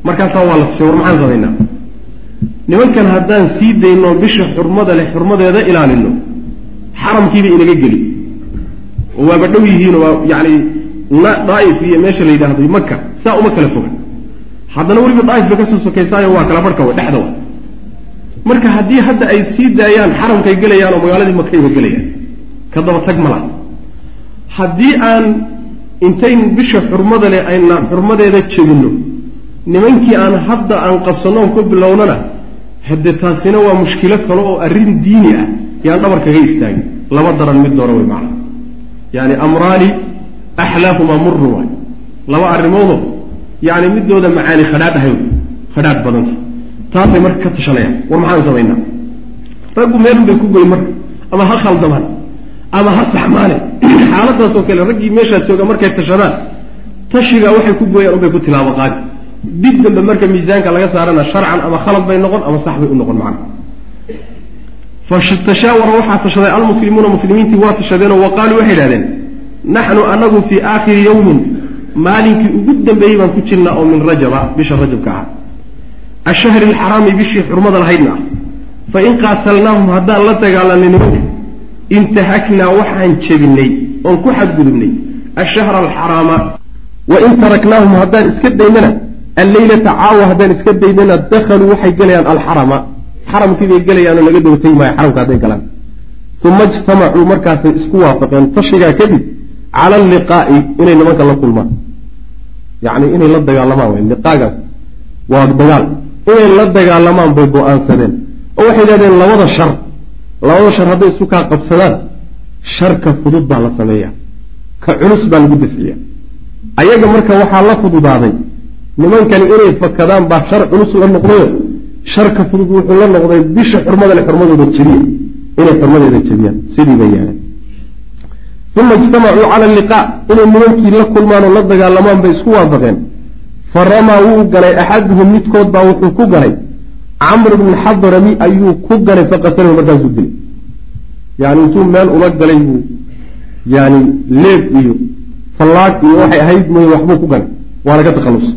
Markaasaa waa la tusay war maxaan samaynaa nimankan haddaan sii dayno bisha xurmada leh xurmadeeda ilaalino xaramkiiba inaga geli. Oo waaba dhow yihiinoo waa yacni daaif iyo meesha la yidhaahdo maka saa uma kala foga haddana weliba daaif ka soo sokaysaayo waa kala barhka dhexda marka haddii hadda ay sii daayaan xaramkay gelayaan oo magaaladii makayba gelayaan ka daba tag ma laha. Haddii aan intayn bisha xurmada leh aynaan xurmadeeda jebinno nimankii aan hadda aan qabsanno ku bilownana hadde taasina waa mushkilo kale oo arrin diini ah yaan dhabar kaga istaagin. Laba daran mid doona way macna. Yaani amraani axlaahumaa murun waay. Laba arrimoodoo yacni midooda macaani khadhaadh ahay khadhaadh badanta. Taasay marka ka tashanayaan war maxaan samaynaa raggu meelun bay ku goyn marka ama ha khaldamaan ama ha saxmaane. Xaaladaasoo kale raggii meeshaa jooga markay tashadaan tashigaa waxay ku gooyaan unbay ku tilaabo qaadi dib dambe marka miisaanka laga saarana sharcan ama khalad bay noqon ama sax bay u noqon macna. Fatashaawara waxaa tashaday almuslimuuna muslimiintii waa tashadeenoo wa qaaluu waxay idhahdeen naxnu anagu fii aakhiri yowmin maalinkii ugu dambeeyey baan ku jirnaa oo min rajaba bisha rajabka ah. Ashahri alxaraami bishii xurmada lahaydna. Ah fain qaatalnaahum haddaan la dagaalanay nimanka intahaknaa waxaan jebinay oon ku xadgudubnay. Ashahra alxaraama wain taraknaahum haddaan iska daynana alleylata caawa haddaan iska daynana dakhaluu waxay gelayaan alxarama xaramkii bay gelayaanoo laga dowtay maayo xaramka hadday galaan. Uma ijtamacuu markaasay isku waafaqeen. Tashigaa kadib cala alliqaa'i inay nimanka la kulmaan yacni inay la dagaalamaan way liqaagaas waa dagaal inay la dagaalamaan bay go'aansadeen oo waxay yidhahdeen labada shar labada shar hadday isu kaa qabsadaan sharka fudud baa la sameeyaa ka culus baa lagu dafciya ayaga marka waxaa la fududaaday nimankani inay fakadaan baa shar culus la noqdayo sharka fudud wuxuu la noqday bisha xurmada le xurmadooda jebiya inay xurmadeeda jebiyaan sidii bay yeeleen uma ijtamacuu cala alliqaa inay nimankii la kulmaan oo la dagaalamaan bay isku waafaqeen. Fa ramaa wuu galay axaduhum midkood baa wuxuu ku galay. Camr bn xadrami ayuu ku galay faqatalahu markaasuu dilay. Yani intuu meel ula galay buu yani leeb iyo fallaag iyo waxay ahayd mooye waxbuu ku galay. Waa laga takhallusay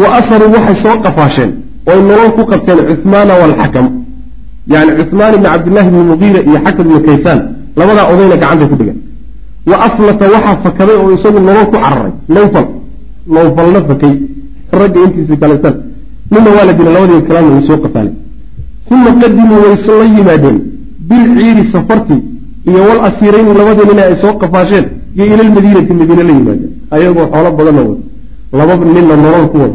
wa asaruu waxay soo qafaasheen oy nolol ku qabteen cuhmaana waalxakam yani cuhmaan ibni cabdillahi bni mugiira iyo xakam ibni kaysaan labadaa odayna gacantay ku dhigeen wa aflata waxaa fakaday oo isagu nolol ku cararay. Nawfal nawfalna fakay. Ragga intiisi kaletan nina waa la dilay labadii kalena way soo qafaalay. Uma qadimuu wayse la yimaadeen. Bilciiri safartii iyo wal asiirayni labadii nina ay soo qafaasheen iyo ilalmadiinati madiine la yimaadeen. Ayagoo xoolo badanna wad laba ninna nolol ku wad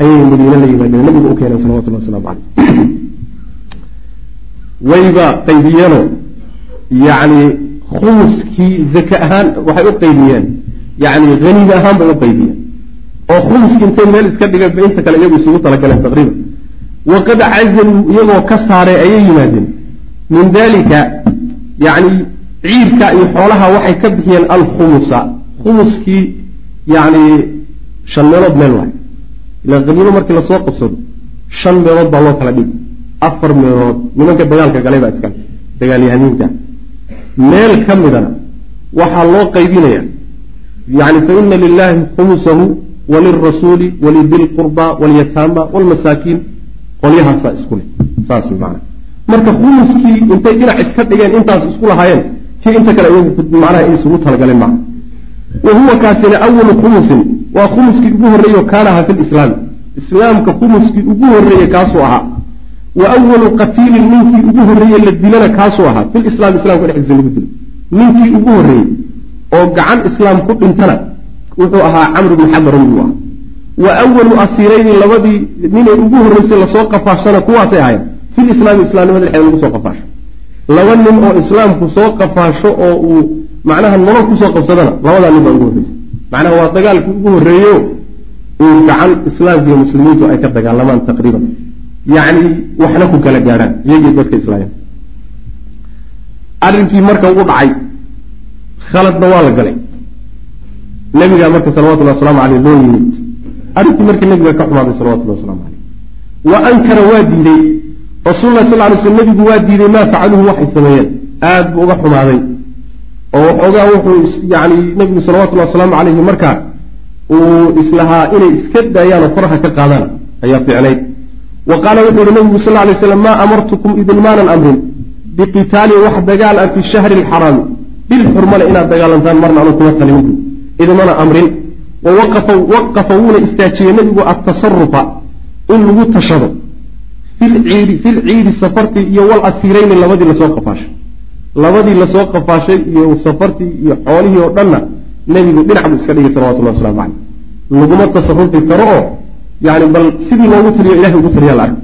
ayay madiine la yimaadeen. Nabigu u keeneen salawatullah waslamu caleyh wayba qaybiyeenoo yacni khumuskii zaka ahaan waxay u qaybiyeen. Yacni haniga ahaan bay u qaybiyeen. Oo khumuskii intay meel iska dhigeen ba inta kale iyagu isugu talagaleen taqriiban. Waqad cazaluu iyagoo ka saaray ayay yimaadeen min dalika yacni ciirka iyo xoolaha waxay ka bixiyeen alkhumusa khumuskii yacni shan meelood meel waay. Ila haniimo markii la soo qabsado shan meelood baa loo kala dhigi afar meelood nimanka dagaalka galay baa iskale dagaalyahaniinta meel ka midana waxaa loo qaybinaya yani faina lilahi khumusahu walirasuuli walidilqurba walyataama walmasaakiin qolyahaasaa isku leh. Saas maana marka khumuskii intay dhinac iska dhigeen intaas isku lahaayeen tii inta kale iyagu macnaha in isugu talagaleen maaha. Wa huwa kaasina awalu khumusin waa khumuskii ugu horreeyo kaana ahaa fi lislaami islaamka khumuskii ugu horreeye kaasuu ahaa wa awalu qatiilin ninkii ugu horreeye la dilana kaasuu ahaa fil islam islamka dhexdiisa lagu dilo ninkii ugu horreeyey oo gacan islaam ku dhintana wuxuu ahaa camr bn xadaran buu ahaa. Wa awalu asiirayni labadii ninay ugu horreysay la soo qafaashana kuwaasay ahayn fil islaami islaamnimada dhexeeda lagu soo qafaasho. Laba nin oo islaamku soo qafaasho oo uu macnaha nolol ku soo qabsadana labadaa nin baa ugu horreysay. Macnaha waa dagaalkii ugu horreeyo uu gacan islaamka iyo muslimiintu ay ka dagaalamaan taqriiban yacni waxna ku kala gaadhaan. Iyagii dadka islaamya arrinkii marka ugu dhacay khaladna waa la galay. Nebigaa marka salawatullahi wasalaamu caleyh loo yimid. Arrintii markii nebiga ka xumaaday salawatullahi waslamu caleyh wa ankara waa diiday. Rasuululah sal lay sl nebigu waa diiday maa facaluhu waxay sameeyeen. Aad buu uga xumaaday. Oo waxoogaa wuxuu yani nebigu salawatullahi wasalaamu caleyhi markaa uu islahaa inay iska daayaan oo faraha ka qaadaan ayaa ficnayd wa qaala wuxuu yihi nabigu sal lay slam maa amartukum idin maanan amrin? Biqitaalin wax dagaal ah fi shahri alxaraami bil xurmale inaad dagaalantaan marna anu kuma talin. Idmana amrin. Wa waqafa wuuna istaajiyey nebigu atasarufa in lagu tashado. Filciiri filciiri safartii iyo wal asiirayni labadii la soo qafaashay. Labadii la soo qafaashay iyo safartii iyo xoolihii oo dhanna nebigu dhinac buu iska dhigay salawatullahi waslamu caleyh laguma tasarufi karo oo yani bal sidii loogu taliyo ilahay ugu taliya la arka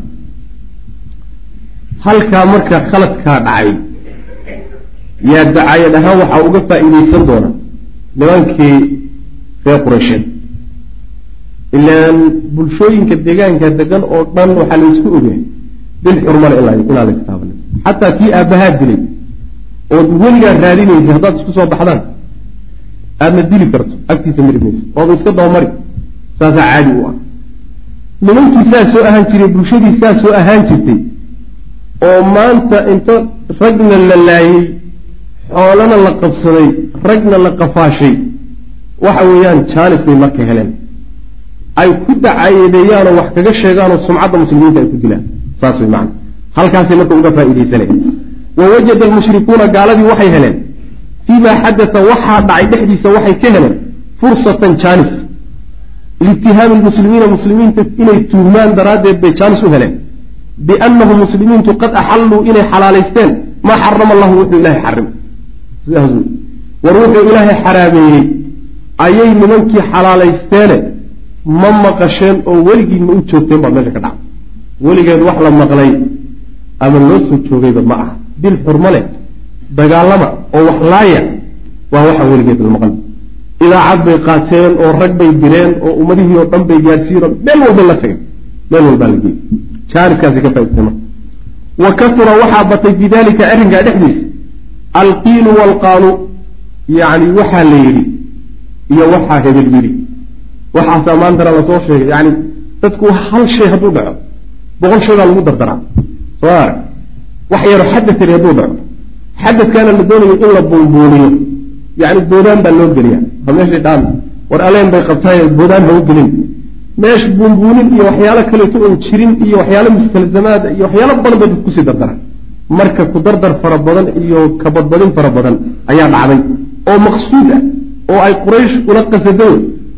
halkaa marka khaladkaa dhacay yaa dacaayad ahaan waxaa uga faa'iidaysan doona nimankii reer qureysheed ilaan bulshooyinka deegaanka degan oo dhan waxaa laysku ogyahay bil xurmale inaan la istaabanin xataa kii aabbahaa dilay ood weligaa raadinaysay haddaad isku soo baxdaan aadna dili karto agtiisa mari maysa iska dabamari saasaa caadi u ah nimankii saa soo ahaan jiray bulshadii saa soo ahaan jirtay oo maanta inta ragna la laayey xoolana la qabsaday ragna la qafaashay waxa weeyaan jaanis bay marka heleen. Ay ku dacaayadeeyaanoo wax kaga sheegaanoo sumcadda muslimiinta ay ku dilaan. Saas way macana halkaasay marka uga faa'iidaysanaya wa wajada almushrikuuna gaaladii waxay heleen. Fiimaa xadaa waxaa dhacay dhexdiisa waxay ka heleen fursatan jaanis liitihaami lmuslimiina muslimiinta inay tuhmaan daraaddeed bay jaanis u heleen biannahum muslimiintu qad axalluu inay xalaalaysteen maa xarama allahu wuxuu ilahay xarimay war wuxuu ilaahay xaraameeyey ayay nimankii xalaalaysteene ma maqasheen oo weligiin ma u joogteen baa meesha ka dhacday weligeed wax la maqlay ama loo soo joogayba ma aha dil xurma leh dagaalama oo wax laaya waa waxaan weligeed la maqan idaacad bay qaateen oo rag bay direen oo ummadihii oo dhan bay gaadhsiiyeen meel walba la tagay meel walbaa la geeyey jaaniskaasi ka faaistay marka wa katura waxaa batay bidalika arrinkaa dhexdiisa alqiilu waalqaalu yacni waxaa la yidhi iyo waxaa hebel yidhi. Waxaasaa maantana la soo sheegay yani dadku hal shay hadduu dhaco boqol shay baa lagu dardaraa. Soo arag wax yaro xadadkani hadduu dhaco. Xadadkaana la doonayo in la buunbuuniyo yani boodaan baa loo geliya ha meeshay dhaan war aleen bay qabtaaye boodaan ha u gelin meesh buunbuunin iyo waxyaalo kaleeto oo jirin iyo waxyaalo mustalzamaada iyo waxyaalo badan bay dad ku sii dardara marka ku dardar fara badan iyo kabadbadin fara badan ayaa dhacday oo maqsuud ah oo ay quraysh ula qasado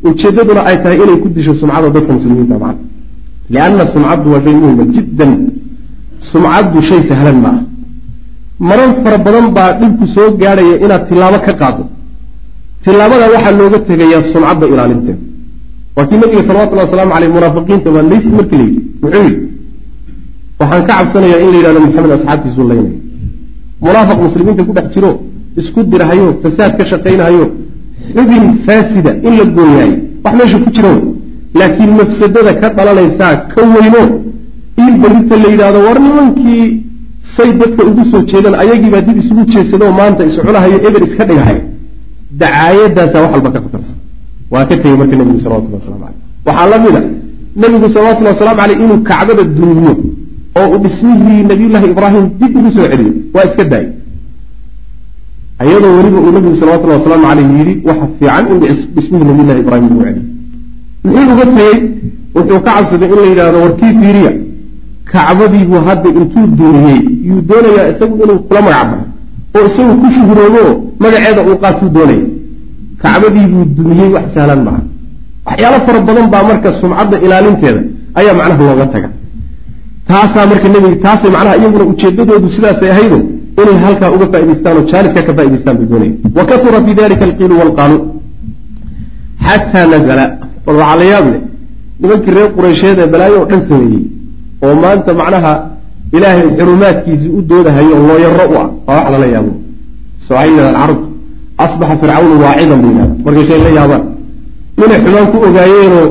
ujeedaduna ay tahay inay ku disho sumcada dadka muslimiinta macna lianna sumcaddu waa shay muhima jiddan sumcaddu shay sahlan ma marar fara badan baa dhibku soo gaadhaya inaad tilaabo ka qaado. Tilaabada waxaa looga tegayaa sumcadda ilaalinteeda waa kii nabiga salawatullahi wasalaamu caleyh munaafiqiinta baa lays markii la yidhi wuxuu yidhi? Waxaan ka cabsanayaa in la yidhahdo maxamed asxaabtiisuu laynaya munaafiq muslimiinta ku dhex jiro isku dirhayo fasaad ka shaqaynahayo xubin faasida in la gooyaayo wax meesha ku jira laakiin mafsadada ka dhalanaysaa ka weyno in berita la yidhaahdo war nimankii say dadka ugu soo jeedaan ayagiibaa dib isugu jeesadoo maanta iscunahayo eber iska dhigahay dacaayadaasaa wax walba ka khatarsan waa ka tegey marka nebigu salawatullah waslamu caleyh waxaa la mid a nebigu salawatullahi waslamu caleyh inuu kacbada duuniyo oo uu dhismihii nabiyullaahi ibraahim dib ugu soo celiyo. Waa iska daayay ayadoo weliba uu nabigu salawatullahi wasalaamu caleyh yidhi waxa fiican in dhismihii nabiyullahi ibraahim lagu celiyo. Muxuu uga tegey wuxuu ka cabsaday in la yidhahdo warkii fiiriya kacbadiibuu hadda intuu duuniyey yuu doonayaa isagu inuu kula magacbaro oo isagu ku shuhuroobo magaceeda uu qaatuu doonaya kacbadiibuu dumiyey wax sahlan maaha waxyaalo fara badan baa marka sumcadda ilaalinteeda ayaa macnaha looga taga. Taasaa marka nebiga taasay macnaha iyaguna ujeedadoodu sidaasay ahaydo inay halkaa uga faa'idaystaan oo jaaniska ka faa'idaystaan bay doonaya wa kasura fi dalika alqiilu waalqaalu. Xataa nazala bal waxaa la yaab leh nimankii reer quraysheed ee balaayo oo dhan sameeyey oo maanta macnaha ilaahay xurumaadkiisii u doodahayo oo looyaro u ah. Waa wax lala yaabo soo ay yidhahdaan carabtu asbaxa fircawnu waacidan bu yidhahda markay shay la yaabaan. Inay xumaan ku ogaayeenoo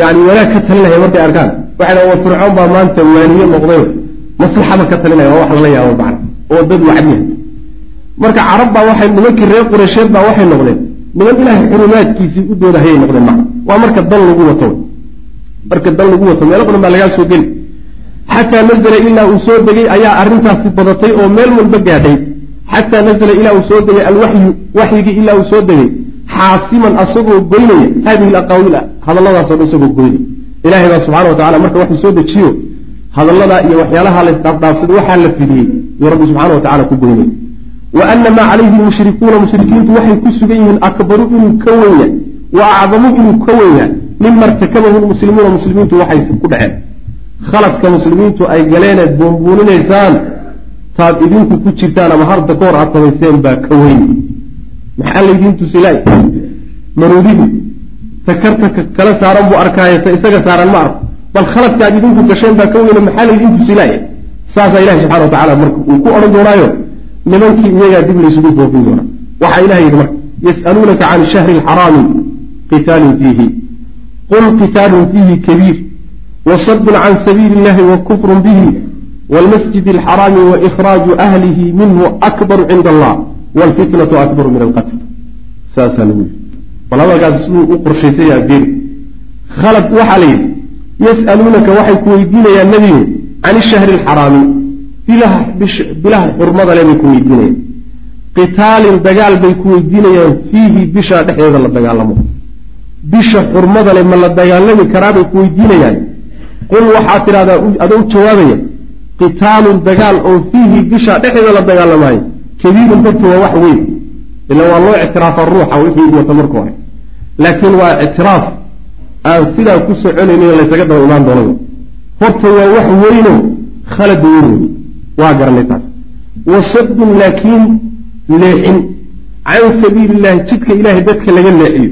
yani wanaag ka talinaya markay arkaan. Waxay dhahan fircoon baa maanta waaniye noqdayo maslaxaba ka talinaya waa wax lala yaabo macna. Oo dad wacdiya marka carab baa waxay nimankii reer qureysheed baa waxay noqdeen. Niman ilaahay xurumaadkiisii u doodahayay noqdeen macna. Waa marka dan lagu wato. Marka dan lagu wato. Meelo badan baa lagaa soo geli xataa nazla ilaa uu soo degay ayaa arrintaasi badatay oo meel walba gaadhay. Xataa nazla ilaa uu soo degay alwaxyu waxyigii ilaa uu soo degay. Xaasiman asagoo goynaya hadihi alaqaawiil hadalladaaso dhan isagoo goynaya. Ilahay baa subxana wa tacala marka waxuu soo dejiyo hadalladaa iyo waxyaalaha la isdhaafdhaafsaday waxaa la fidiyey yuu rabbi subxana wa tacala ku goynay wa ana maa calayhi lmushrikuuna mushrikiintu waxay ku sugan yihiin akbaru inuu ka wenya wa acdamu inuu ka wenya mima irtakabahu lmuslimuuna muslimiintu waxay ku dhaceen khaladka muslimiintu ay galeeneed buunbuuninaysaan taad idinku ku jirtaan ama harda ka hor aad samayseen baa ka weyn. Maxaa laydiin tusilaay maruudidu takarta kala saaran buu arkaayo ta isaga saaran ma arko. Bal khaladka aad idinku gasheen baa ka weyne maxaa laydiin tusilaaya saasaa ilahi subxana wa tacala marka uu ku odhan doonaayo nimankii iyagaa dib laysugu boofin doonaa waxaa ilaha yidhi marka yas'aluunaka can shahri alxaraami qitaalin fiihi. Qul qitaalun fiihi kabiir wasadun can sabiili illahi wa kufrun bihi wlmasjid alxaraami waإkhraaju ahlihi minhu akbaru cinda allah wاlfitnatu akbaru min alqatl. Saasaa lagu yidhi. Bal hadalkaas siduu u qorshaysaya geeri. Khalad waxaa la yidhi yas'aluunaka waxay ku weydiinayaan nebigu can ishahri alxaraami. Bilaha xurmada le bay ku weydiinayaan. Qitaalin dagaal bay ku weydiinayaan fiihi bisha dhexdeeda la dagaalamo. Bisha xurmada le ma la dagaalami karaabay ku weydiinayaan qul waxaad tidhahdaa adoo u jawaabaya qitaalun dagaal oo fiihi bisha dhexdeeda la dagaalamaayo kabiirun dadka waa wax weyn ila waa loo ictiraafa ruuxa wixii wata marka hore laakiin waa ictiraaf aan sidaa ku soconaynin laysaga daba imaan doona horta waa wax weyno khalad weyn wey waa garanay taas wasadun laakiin leexin can sabiili illahi jidka ilaahay dadka laga leexiyo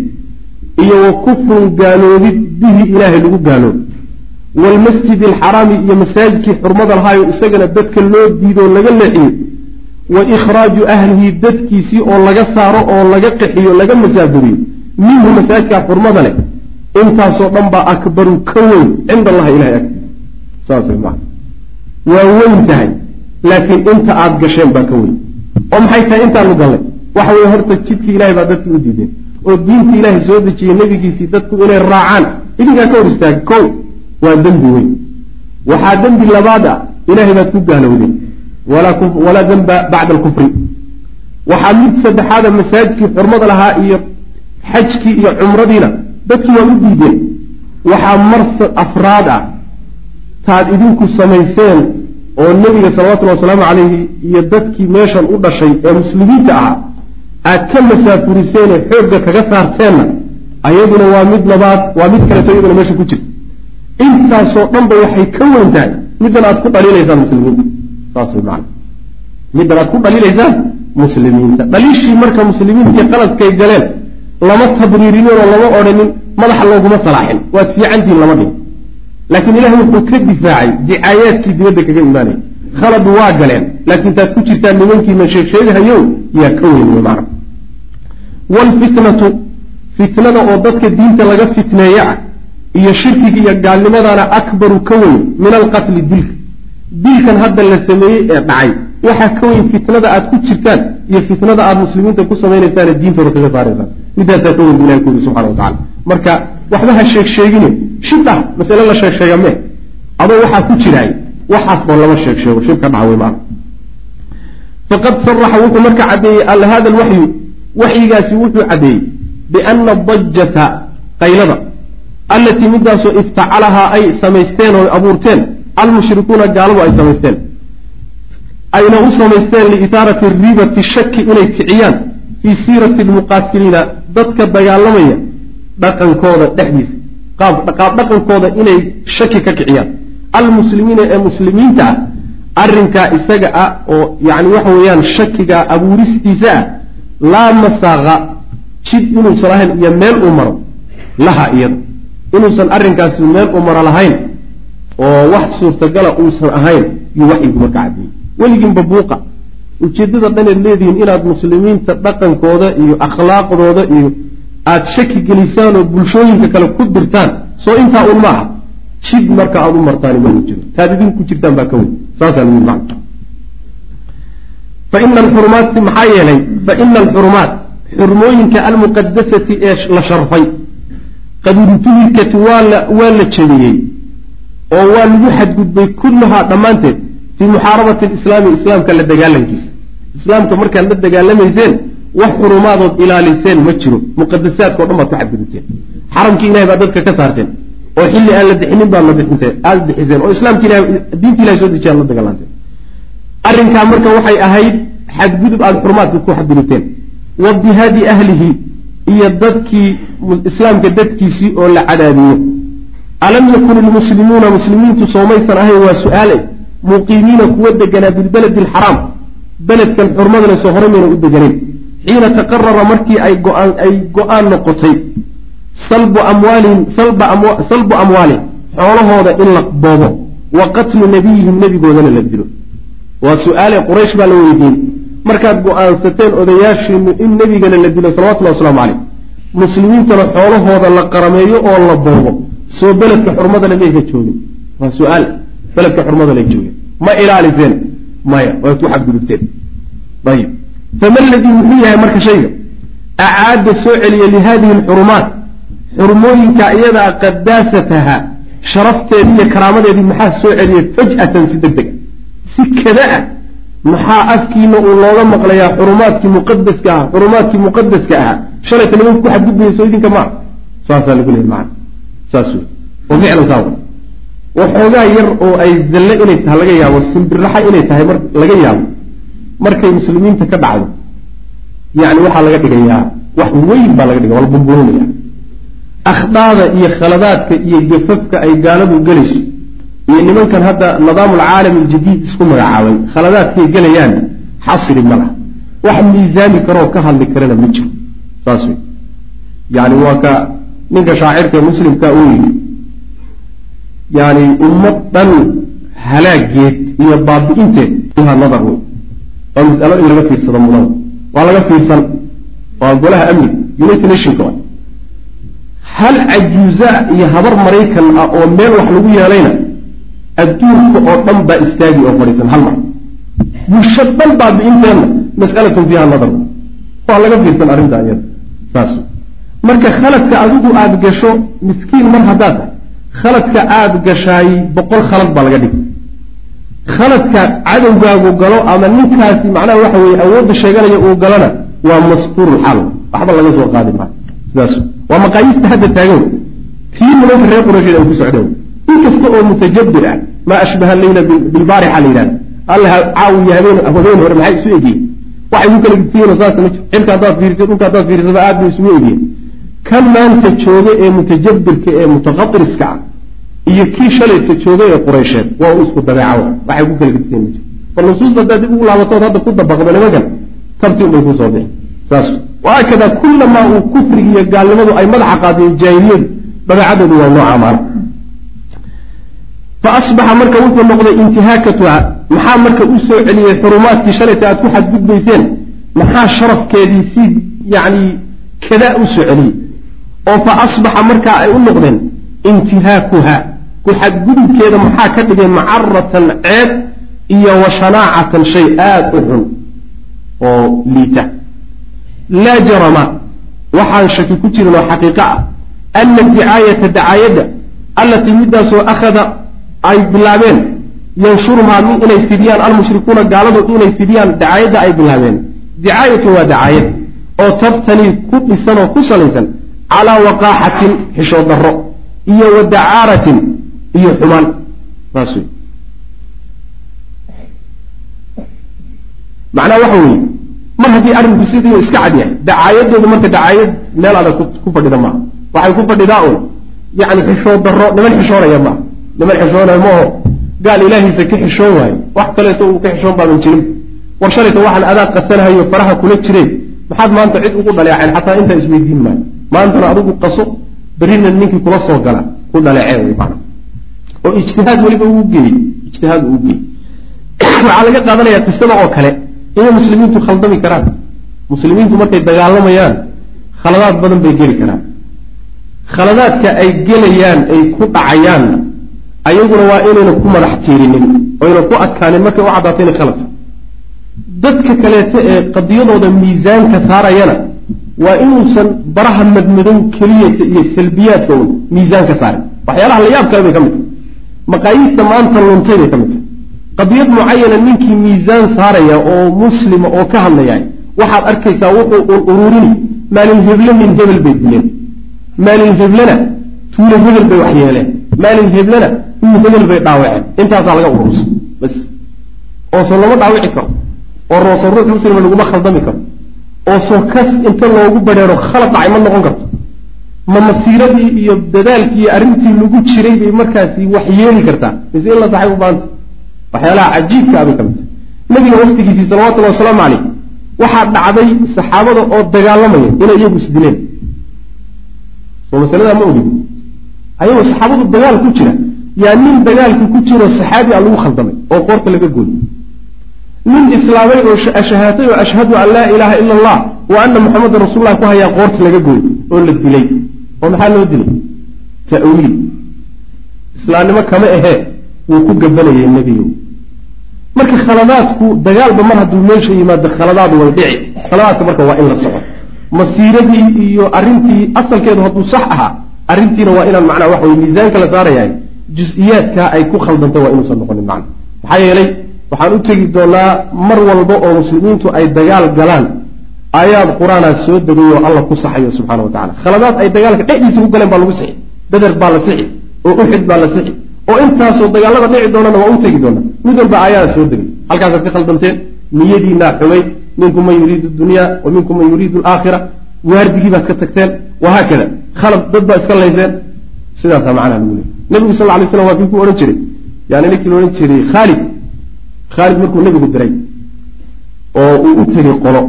iyo wa kufrun gaaloobid bihi ilaahay lagu gaaloobo waalmasjid alxaraami iyo masaajidkii xurmada lahaayo isagana dadka loo diidoo laga leexiyo wa ikhraaju ahlihi dadkiisii oo laga saaro oo laga qaxiyo laga masaafuriyo minhu masaajidkaa xurmada leh intaasoo dhan baa akbaru ka weyn cinda allahi ilahay agtiisa saas maa waa weyn tahay laakiin inta aada gasheen baa ka weyn oo maxay tahay intaanu gallay waxa weye horta jidkii ilahay baa dadki u diideen oo diinta ilaahay soo dejiyey nebigiisii dadku inay raacaan idinkaa ka hor istaaga kow waa dembi weyn. Waxaa dembi labaad ah ilahay baad ku gaalowdeen walaa demba bacda alkufri waxaa mid saddexaada masaajidkii xurmada lahaa iyo xajkii iyo cumradiina. Dadkii waa u diideen. Waxaa mar afraad ah taad idinku samayseen oo nebiga salawatullhi wasalaamu calayhi iyo dadkii meeshan u dhashay ee muslimiinta ahaa aad ka masaafuriseenee xoogga kaga saarteenna. Ayaduna waa mid labaad waa mid kaleeto iyaduna meesha ku jirta intaasoo dhanba waxay ka weyn tahay middan aad ku dhaliilaysaan muslimiinta saas way macana middan aad ku dhaliilaysaan muslimiinta. Dhaliishii marka muslimiintii qaladkay galeen lama tabriirinin oo lama odhanin madaxa looguma salaaxin. Waad fiicantihin lama dhihin. Laakiin ilahay wuxuu ka difaacay dicaayaadkii dibadda kaga imaanaya khalad waa galeen. Laakiin taad ku jirtaan nimankiina sheegsheegahayow yaa ka weyn wey macana waalfitnatu fitnada oo dadka diinta laga fitneeya ah iyo shirkiga iyo gaalnimadana akbaru ka weyn min alqatli dilka dilkan hadda la sameeyey ee dhacay. Waxaa ka weyn fitnada aad ku jirtaan iyo fitnada aad muslimiinta ku samaynaysaan diintooda kaga saaraysaan midaasaa ka weyn bu ilahi ku yuri subxana wa tacala marka waxba ha sheeg sheegine. Shibah masale la sheeg sheega mee adoo waxaa ku jiraay waxaas lama sheeg sheego. Shibka dhaca wey maana faqad saraxa wuxuu marka caddeeyey hada alwaxyu waxyigaasi wuxuu caddeeyey biana dajata qaylada allatii midaasoo iftacalahaa ay samaysteen oo abuurteen almushrikuuna gaaladu ay samaysteen. Ayna u samaysteen liitaarati ribati shaki inay kiciyaan fii siirati lmuqaatiliina dadka dagaalamaya dhaqankooda dhexdiisa qaab dhaqankooda inay shaki ka kiciyaan. Almuslimiina ee muslimiinta ah arrinkaa isaga ah oo yacni waxa weeyaan shakiga abuuristiisa ah laa masaaqa jid inuusan ahayn iyo meel uu maro laha iyada inuusan arrinkaasi meel u maro lahayn oo wax suurtagala uusan ahayn yuu waxyigu marka caddeeyey weligiinba buuqa. Ujeeddada dhaneed leedihiin inaad muslimiinta dhaqankooda iyo akhlaaqdooda iyo aada shaki gelisaan oo bulshooyinka kale ku dirtaan soo intaa un ma jid marka aada u martaani ma uu jiro taad idinku jirtaan baa ka weyn saasaa lagu man faina alxurumaati maxaa yeelay? Faina alxurumaat xurmooyinka almuqadasati ee la sharfay qad intuhikat waa la jebiyey oo waa lagu xadgudbay kulluhaa dhammaanteed fii muxaarabati alislaami islaamka la dagaalankiisa. Islaamka markaad la dagaalamayseen wax xurumaadood ilaaliseen ma jiro. Muqadasaadkao dhan baad ku xadgudubteen. Xaramkii ilahay baad dadka ka saarteen. Oo xilli aan la bixinin baad la bixinteen aada bixiseen. Oo islaamka ilahay diinta ilahay soo dejiyaad la dagaalanteen arrinkaa marka waxay ahayd xadgudub aada xurumaadka ku xadgudubteen. Wa bihaadi ahlihi iyo dadkii islaamka dadkiisii oo la cadaadiyo. Alam yakun ilmuslimuuna muslimiintu soomaysan ahayn waa su'aale. Muqiimiina kuwa deganaa bilbaladi alxaraam. Beledkan xurmadale soo horay mayna u deganayn xiina taqarara markii ay go'aan ay go'aan noqotay. Salbu amwaalihim salbu amwaalihim xoolahooda in la boobo. Wa qatlu nabiyihim nebigoodana la dilo. Waa su'aale quraysh baa la weydiiyey markaad go'aansateen odayaashiinu in nebigana la dilo salawatullahi waslamu caleyh muslimiintana xoolahooda la qarameeyo oo la boobo. Soo beledka xurmadale mayka joogin. Waa su'aal. Beledka xurmadale joogin. Ma ilaaliseen? Maya waad ku xadgudubteen. Ayib fama ladii muxuu yahay marka shayga? Acaada soo celiya lihadihi alxurumaat xurmooyinka iyadaa qadaasataha sharafteedii iyo karaamadeedii maxaa soo celiyay faj'atan si deg dega si kada ah maxaa afkiina uu looga maqlayaa xurumaadkii muqadaska ahaa xurumaadkii muqadaska ahaa shalayta nimanka ku xadgudbayso idinka maa saasaa lagu leehay macana saas wey oo ficlan saa waxoogaa yar oo ay zalle inay tahay laga yaabo simbiraxa inay tahay mar laga yaabo markay muslimiinta ka dhacdo yacni waxaa laga dhigayaa wax weyn baa laga dhigaya waa la burburinaya akhdaada iyo khaladaadka iyo gafafka ay gaaladu gelayso iyo nimankan hadda nidaamu alcaalami aljadiid isku magacaabay khaladaadkay gelayaan xasri ma laha wax miisaami karoo ka hadli karana ma jiro. Saas wey yani waa ka ninka shaacirka muslimka uu yidhi yani ummad dhan halaageed iyo baabi'inteed ha nadar wey waa mas'alo in laga fiirsado mudada waa laga fiirsan. Waa golaha amniga united nationka hal cajuuza iyo habar maraykan ah oo meel wax lagu yeelayna adduunka oo dhan baa istaagi oo fadhiisan hal mar. Bulsho dhan baabi'inteenna mas'alatun fiiha nadar waa laga fiirsan arrinta iyada saas. Marka khaladka adigu aada gasho miskiin mar haddaad tahay khaladka aada gashaay boqol khalad baa laga dhigay. Khaladka cadowgaagu galo ama ninkaasi macnaha waxa weeye awoodda sheeganaya uu galona waa maskuurulxaal waxba laga soo qaadi maayo sidaas waa maqaayiista hadda taagan tii nimanka reer quraysheed ay ku socdeen in kasta oo mutajabir ah maa ashbaha leyla bilbaarixa la yidhahda alla caawiyo habeen hore maxay isu egiyeen waxay ku kala gidsiyeeno saas ma jiro. Xilka haddaad fiiriso dhulka haddaad fiirisada aad bay isugu egiyeen kan maanta jooga ee mutajabirka ee mutaqadiriska ah iyo kii shalayta joogay ee qureysheed waa u isku dabeeca waxay ku kala gedisayen ma jiro. Bal nusuusta haddaad dib ugu laabatood hadda ku dabaqdo nimankan tabti unbay ku soo bixi. Saas. Waakada kullamaa uu kufriga iyo gaalnimadu ay madaxa qaadeen jaahiliyadu dabeecadoodu waa nooca maana fa asbaxa marka wuxuu noqday intihaakatuha maxaa marka u soo celiyey xurumaadkii shalayta aad ku xadgudbayseen? Maxaa sharafkeedii si yacni kadaa u soo celiyey oo fa asbaxa markaa ay u noqdeen intihaakuha ku xadgudubkeeda maxaa ka dhigay macaratan ceeb iyo wa shanaacatan shay aada u xun oo liita. Laa jarama waxaan shaki ku jirin oo xaqiiqo ah ana dicaayata dacaayadda allatii midaasoo akhada ay bilaabeen yanshuruhaa inay fidiyaan almushrikuuna gaaladu inay fidiyaan dacaayadda ay bilaabeen. Dicaayatu waa dacaayad oo tabtanii ku dhisan oo ku salaysan calaa waqaaxatin xishood darro iyo wa dacaaratin iyo xumaan. Saas wey macnaha waxa weeye mar haddii arrinku sidii iska cad yahay dacaayadoodu marka dacaayad meel adag ku fadhida maaha waxay ku fadhidaa un yacni xishood darro niman xishoonaya maaha niman xishoonaya maaho gaal ilaahiisa ka xishoon waayo wax kaleeto uu ka xishoon baaban jirin war shalayta waxaan adaa qasanahayo faraha kula jireen maxaad maanta cid ugu dhaleeceen xataa intaa isweydiin maayo maantana adigu qaso berrina ninkii kula soo gala ku dhaleeceen wey maana oo ijtihaad weliba uu geeyey ijtihaad uu geeyey waxaa laga qaadanayaa qisada oo kale inay muslimiintu khaldami karaan. Muslimiintu markay dagaalamayaan khaladaad badan bay geli karaan. Khaladaadka ay gelayaan ay ku dhacayaanna ayaguna waa inayna ku madax tiirinin oyna ku adkaanin markay u caddaato inay khaladta dadka kaleeto ee qadiyadooda miisaanka saarayana waa inuusan baraha madmadow keliyata iyo salbiyaadka un miisaanka saarin. Waxyaalaha la yaab kale bay ka mid tahay. Maqaayiista maanta luntay bay ka mid tahay. Qadiyad mucayana ninkii miisaan saaraya oo muslima oo ka hadlaya waxaad arkaysaa wuxuu ururini maalin heble min hebel bay dileen. Maalin heblena tuulo hebel bay wax yeeleen. Maalin heblena hebel bay dhaawaceen intaasaa laga urursa bas. Ooso lama dhaawici karo. Oo rooso ruux muslima laguma khaldami karo. Oo soo kas inta loogu badheero khalad dhacay ma noqon karto. Ma masiiradii iyo dadaalkii iyo arrintii lagu jiray bay markaasi wax yeeli kartaa. Mise in la saxay u waxyaalaha cajiibka abay ka mid tahay. Nabiga waqtigiisii salawatullahi wasalaamu caleyh waxaa dhacday saxaabada oo dagaalamaya inay iyagu isdileen soo masaladaa ma ogin ayagoo saxaabadu dagaal ku jira yaa nin dagaalka ku jiro saxaabi a lagu khaldamay oo qoorta laga gooyey. Nin islaamay oo shahaatay oo ashhadu an laa ilaaha ila allah wa ana muxamadan rasuullah ku hayaa qoorta laga gooyey oo la dilay. Oo maxaa loo dilay? Ta'wiil. Islaamnimo kama ahee wuu ku gabanayay nebiyo marka khaladaadku dagaalba mar hadduu meesha yimaado khaladaadu way dhici. Khaladaadka marka waa in la soco. Masiiradii iyo arrintii asalkeedu hadduu sax ahaa arrintiina waa inaan macnaa waxa weye miisaanka la saarayahay jus-iyaadkaa ay ku khaldantay waa inuusan noqonin macna. Maxaa yeelay waxaan u tegi doonaa mar walba oo muslimiintu ay dagaal galaan aayaad qur'aanaa soo degay oo alla ku saxayo subxana wa tacala khaladaad ay dagaalka dhexdiisa ku galeen baa lagu sixi beder baa la sixi oo uxid baa la sixi oo intaasoo dagaalada dhici doonana waa u tegi doonaa mid walba aayaada soo degay. Halkaasaad ka khaldanteen niyadiinaa xumay minkum man yuriidu dunya wa minkum man yuriidu alaakhira waardigii baad ka tagteen wahaakada khalad dad baa iska layseen sidaasaa macnaha lagu leeyay nebigu sal lay slam waa kii ku odhan jiray. Yani ninkii la odhan jiray khaalid khaalid markuu nebigu diray oo uu u tegey qolo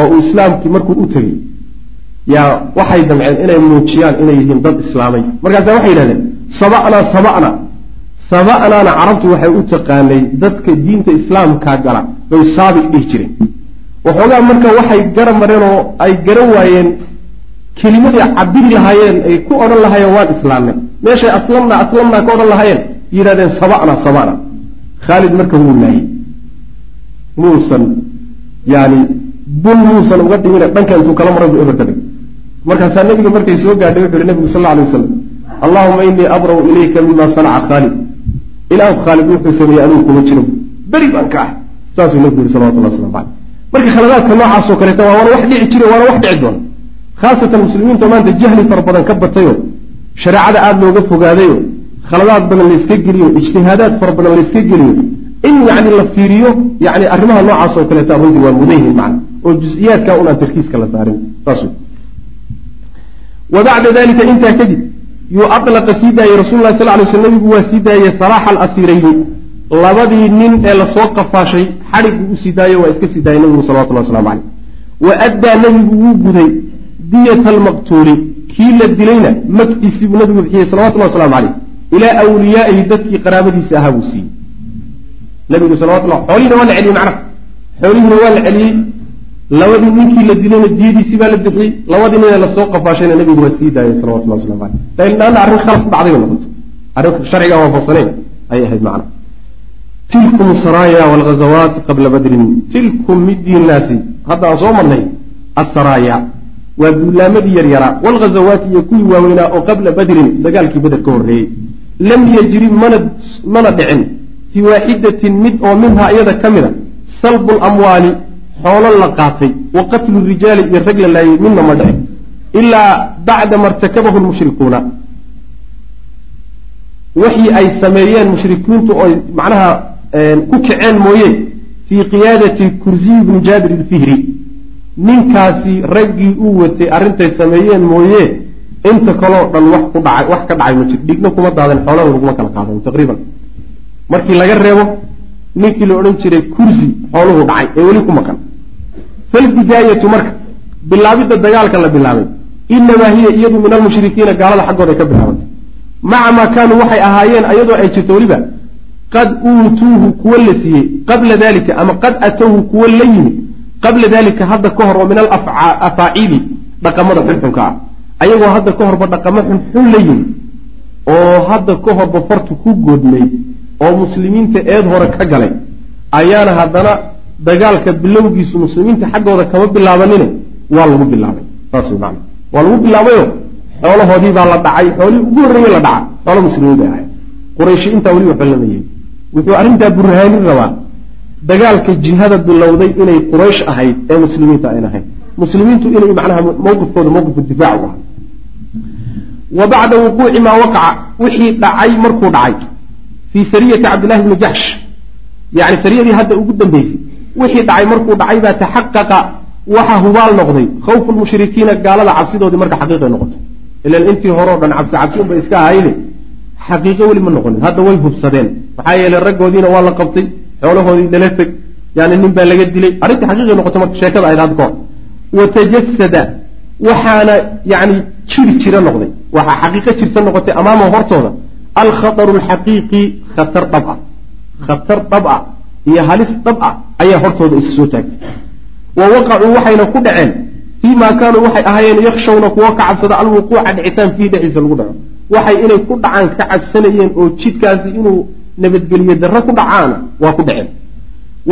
oo uu islaamkii markuu u tegey yaa waxay damceen inay muujiyaan inay yihiin dad islaamay. Markaasa waxay yidhahdeen saba'naa saba'na saba'naana carabtu waxay u taqaanay dadka diinta islaamkaa gala. Bay saabi dhihi jireen. Waxoogaa marka waxay gara mareen oo ay garan waayeen kelimaday cabiri lahaayeen ay ku odhan lahaayeen waan islaamnay meeshay aslamna aslamnaa ka odhan lahaayeen yidhahdeen saba'na saba'na khaalid marka wuu laayey muusan yani bun muusan uga dhimine dhanka intuu kala maray buu eber ka dhig. Markaasaa nebiga markay soo gaadhay wuxu uhi nebigu sal lla alay wasalam allahuma inii abra'u ilayka mima sanaca khaalid. Ilaahu khaalid wuxuu sameeyey anigu kuma jiro beri baan ka ah. Saasuu nebigu yihi salawatullah waslamu caleyh marka khaladaadka noocaasoo kaleeta waa waana wax dhici jire waana wax dhici doona. Khaasatan muslimiinta maanta jahli fara badan ka batayo shareecada aada looga fogaadayo khaladaad badan layska geliyo ijtihaadaad fara badan layska geliyo in yani la fiiriyo yani arrimaha noocaas oo kaleeta runtii waa mudan macna oo jus-iyaadka un aan tarkiiska la saarin. Saas wa bacda dalika intaa kadib yuu alaqa sii daayey rasul lah sal lay sl nabigu waa sii daayey saraaxa alasirayni labadii nin ee la soo qafaashay xadhigu u sii daayo waa iska sii daayay nabigu salawatullah waslamu caleyh wa addaa nabigu wuu guday diyata almaqtuuli kii la dilayna magtiisii buu nabigu bixiyey salawatullahi waslamu caleyh ilaa awliyaaihi dadkii qaraabadiisa ahaa buu siiyey. Nabigu salawatullah xoolihiina waa la celiyey macnaha. Xoolihiina waa la celiyey. Labadii ninkii la dilayna diyadiisii baa la bixiyey. Labadii nina la soo qafaashayna nabigu waa sii daayay salawatullah waslamu caleyh laanna arrin khalaf dhacday bay noqotay arrin sharciga waafaqsanayn ayay ahayd macnaha. Tilkum saraaya walghazawaat qabla badrin. Tilkum midiinaasi hadda aan soo marnay asaraaya waa duulaamadii yaryaraa walghazawaati iyo kuwii waaweynaa oo qabla badrin dagaalkii beder ka horreeyey. Lam yajri mana dhicin. Fii waaxidatin mid oo minhaa iyada ka mid a salbu lamwaali xoolo la qaatay. Wa qatlu rijaali iyo rag la laayay midna ma dhicin. Ilaa bacda ma irtakabahu lmushrikuuna wixii ay sameeyeen mushrikiintu oy macnaha ku kaceen mooye fii qiyaadati kursiyi bni jaabir ilfihri ninkaasi raggii uu watay arrintay sameeyeen mooye inta kaloo dhan wax ku dhacay wax ka dhacay ma jir. Dhigna kuma daadan xoolana laguma kala qaadan taqriiban. Markii laga reebo ninkii la odhan jiray kursi xooluhu dhacay ee weli ku maqan. Falbidaayatu marka bilaabidda dagaalka la bilaabay. Inamaa hiya iyadu min almushrikiina gaalada xaggooda ka bilaabantay maca maa kaanuu waxay ahaayeen ayadoo ay jirto weliba qad uutuuhu kuwa la siiyey qabla dalika ama qad atowhu kuwa la yimid qabla dalika hadda ka hor oo min alafaaciili dhaqamada xunxunka ah. Ayagoo hadda ka horba dhaqamo xunxun la yimid oo hadda ka horba fartu ku goodmay oo muslimiinta eed hore ka galay ayaana haddana dagaalka bilowgiisu muslimiinta xaggooda kama bilaabanine waa lagu bilaabay. Saas way macana waa lagu bilaabayo xoolahoodii baa la dhacay xoolihii ugu horreeye la dhaca xoolo muslimiin bay ahayd. Qurayshi intaa weli waxba lama yeeli wuxuu arrintaa burhaanin rabaa dagaalka jihada bilowday inay quraysh ahayd ee muslimiinta ayn ahayd. Muslimiintu inay macnaha mowqifkooda mowqifku difaac u ahaa wa bacda wuquuci maa waqaca wixii dhacay markuu dhacay. Fii sariyati cabdillahi bni jaxsh yani sariyadii hadda ugu dambeysay. Wixii dhacay markuu dhacay baa taxaqaqa waxaa hubaal noqday. Khawfu lmushrikiina gaalada cabsidoodii marka xaqiiqay noqotay. Ilan intii hore o dhan cabsi cabsi unbay iska ahayne xaqiiqo weli ma noqonin. Hadda way hubsadeen. Maxaa yeelay raggoodiina waa la qabtay xoolahoodii lala teg yani nin baa laga dilay. Arrintii xaqiiqay noqotay marka sheekada ahayd hadda kahor watajasada waxaana yani jiri jira noqday. Waxaa xaqiiqo jirta noqotay amaama hortooda. Alkhataru alxaqiiqi khatar dhab ah khatar dhab ah iyo halis dhab ah ayaa hortooda is soo taagtay. Wa waqacuu waxayna ku dhaceen. Fii maa kaanuu waxay ahaayeen yakshawna kuwo ka cabsada alwuquuca dhicitaan fiihi dhexdiisa lagu dhaco. Waxay inay ku dhacaan ka cabsanayeen oo jidkaasi inuu nabadgeliye darro ku dhacaana waa ku dhaceen.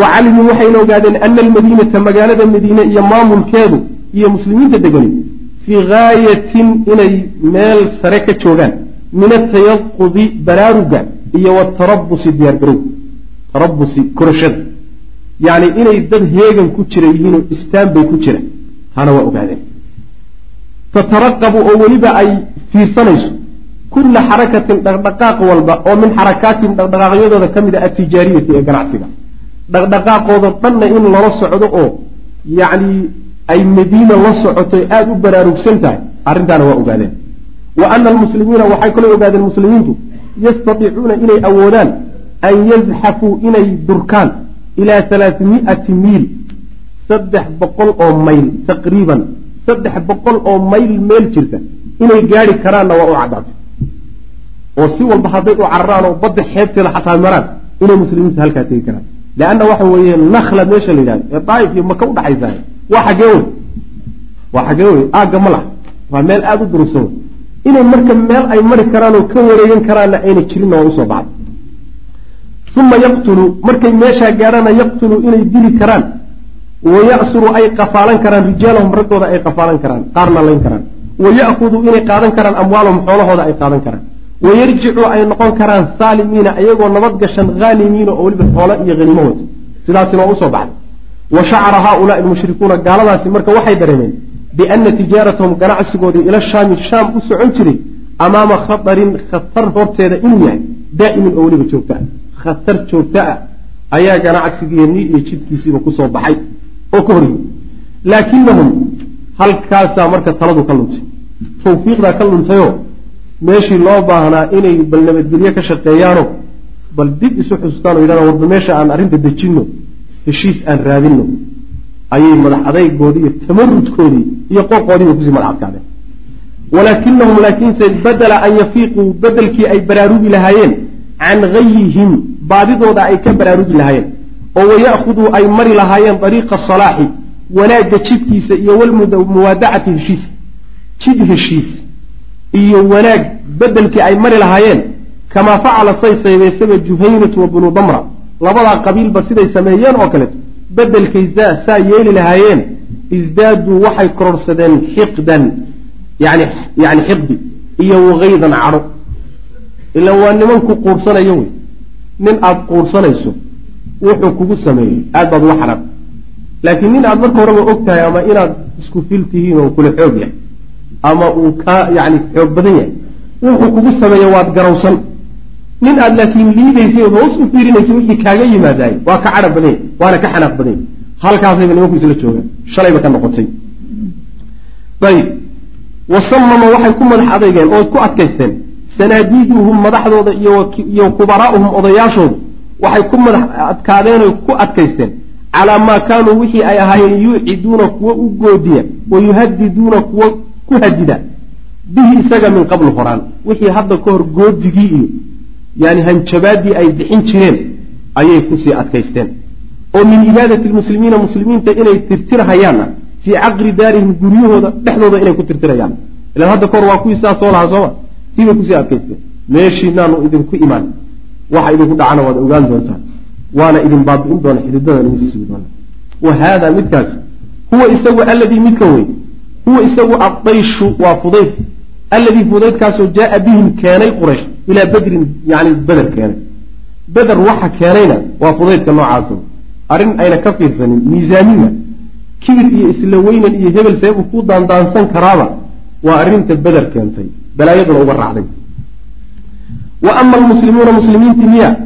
Wa calimuu waxayna ogaadeen ana almadiinata magaalada madiine iyo maamulkeedu iyo muslimiinta degani fii gaayatin inay meel sare ka joogaan min atayaqudi baraaruga iyo watarabusi diyaargarow tarabusi korashada. Yacni inay dad heegan ku jira yihiinoo istaan bay ku jira taana waa ogaadeen. Tataraqabu oo weliba ay fiirsanayso kulla xarakatin dhaqdhaqaaq walba oo min xarakaatin dhaqdhaqaaqyadooda ka mid a atijaariyati ee ganacsiga dhaqdhaqaaqooda dhanna in lala socdo oo yacni ay madiina la socotoy aada u baraarugsan tahay arrintaana waa ogaadeen wa ana almuslimiina waxay kaloo ogaadeen muslimiintu yastatiicuuna inay awoodaan an yazxafuu inay durkaan ilaa halaatimi'ati miil saddex boqol oo mayl taqriiban saddex boqol oo mayl meel jirta inay gaari karaanna waa u caddaatay oo si walba hadday u cararaan oo badda xeebteeda xataa maraan inay muslimiinta halkaa tegi karaan. Leanna waxa weeye nakla meesha la yidhahdo ee daaif iyo maka udhaxaysaa waa xagee wey waa xagee wey aagga ma laha. Waa meel aada u durugsan. Inay marka meel ay mari karaan oo ka wareegan karaanna ayna jirinna waa u soo baxday uma yaqtulu markay meeshaa gaadhaana yaqtulu inay dili karaan. Waya'suru ay qafaalan karaan rijaalahum raggooda ay qafaalan karaan qaarna layn karaan. Waya'kudu inay qaadan karaan amwaalahum xoolahooda ay qaadan karaan wayarjicu ay noqon karaan saalimiina iyagoo nabad gashan haanimiina oo weliba xoolo iyo haniimo wata sidaasina waa u soo baxday wa shacara haaulaai almushrikuuna gaaladaasi marka waxay dareemeen biana tijaaratahum ganacsigoodii ila shaami shaam u socon jiray amaama khatarin khatar horteeda inuu yahay daa'imin oo weliba joogta ah. Khatar joogta ah ayaa ganacsigeennii iyo jidkiisiiba ku soo baxay oo ka horyimi laakinahum halkaasaa marka taladu ka luntay. Tawfiiqdaa ka luntayoo meeshii loo baahnaa inay bal nabadgelye ka shaqeeyaano bal dib isu xusuustaan o yidhahdan warba meesha aan arrinta dejinno heshiis aan raadinno ayay madax adaygoodii iyo tamarudkoodii iyo qooqoodiiba ku sii madax adkaadeen. Walaakinahum laakiinse badela an yafiiquu bedelkii ay baraarugi lahaayeen can gayihim baadidooda ay ka baraarugi lahaayeen. Oo waya'khuduu ay mari lahaayeen dariiqa salaaxi wanaagga jidkiisa iyo walmuwaadacati heshiiska. Jid heshiis iyo wanaag bedelkii ay mari lahaayeen kamaa facala say saybaysaba juhaynatu wa bnu damra labadaa qabiilba siday sameeyeen oo kaleeto bedelkay saa yeeli lahaayeen isdaaduu waxay kororsadeen xiqdan yani yani xiqdi iyo wagaydan cadho ilan waa nimanku quursanayo wey. Nin aada quursanayso wuxuu kugu sameeyey aad baad uga xanaaq laakiin nin aad marka horeba og tahay ama inaad isku fil tihiin oo kula xoog yahay ama uu kaa yani xoog badan yahay. Wuxuu kugu sameeya waad garawsan nin aad laakiin liidaysay ood hoos u fiirinaysay wixii kaaga yimaadaay. Waa ka cadha badanya waana ka xanaaq badanya halkaasayba nimanku isla joogaan shalayba ka noqotay. Ayib wasamama waxay ku madax adeygeen oo ku adkaysteen. Sanaadiiduhum madaxdooda iyo kubaraa'uhum odayaashoodu waxay ku madax adkaadeen oy ku adkaysteen. Calaa maa kaanuu wixii ay ahaayeen yuuciduuna kuwo u goodiya wa yuhadiduuna kuwo ku hadida bihi isaga min qabl horaan wixii hadda ka hor goodigii iyo yani hanjabaadii ay bixin jireen ayay ku sii adkaysteen. Oo min ibaadati lmuslimiina muslimiinta inay tirtirhayaanna fii caqri daarihim guryahooda dhexdooda inay ku tirtirayaan ilan hadda kahor waa kuwii sidaa soo lahaa sooma tii bay ku sii adkaysteen. Meeshiinaanu idinku imaan waxa idinku dhacana waad ogaan doontaan waana idin baabi'in doona xididadan idin sugi doona. Wa haada midkaasi huwa isagu alladii midka wey huwa isagu addayshu waa fudayd. Alladii fudaydkaasoo jaaa bihim keenay quraysh ilaa bedrin yani beder keenay. Beder waxa keenayna waa fudaydka noocaasa arrin ayna ka fiirsanin miisaanina kibir iyo isla weynan iyo hebel seebu ku daandaansan karaaba waa arrinta beder keentay. Balaayaduna uga raacday. Wa ama almuslimuuna muslimiintii miya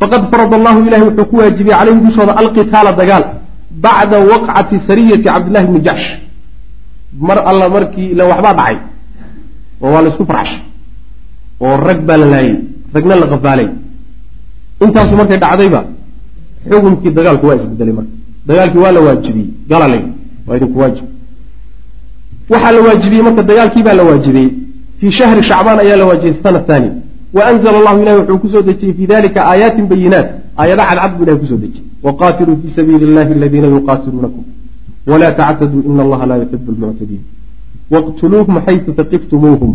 faqad farada allahu ilahi wuxuu ku waajibiyey calayhim dushooda alqitaala dagaal bacda waqcati sariyati cabdillahi bni jaxsh mar alla markii ila waxbaa dhacay oo waa la isku farxshay oo rag baa la laayay ragna la qafaalay. Intaasu markay dhacdayba xukunkii dagaalku waa isbedelay marka. Dagaalkii waa la waajibiyey galalay waa idinku waajib. Waxaa la waajibiyey marka dagaalkii baa la waajibiyey. Fii shahri shacbaan ayaa la waajibiyey sana thani. Wa anzla allahu ilahi wuxuu ku soo dejiyey fii dalika aayaatin bayinaat aayada cadcad buu ilahi ku soo dejiyey. Waqatiluu fii sabiili illahi aladiina yuqatiluunakum wlaa tactaduu in allaha laa yuxibu lmuctadiin waqtuluuhum xaysu taqiftumuuhum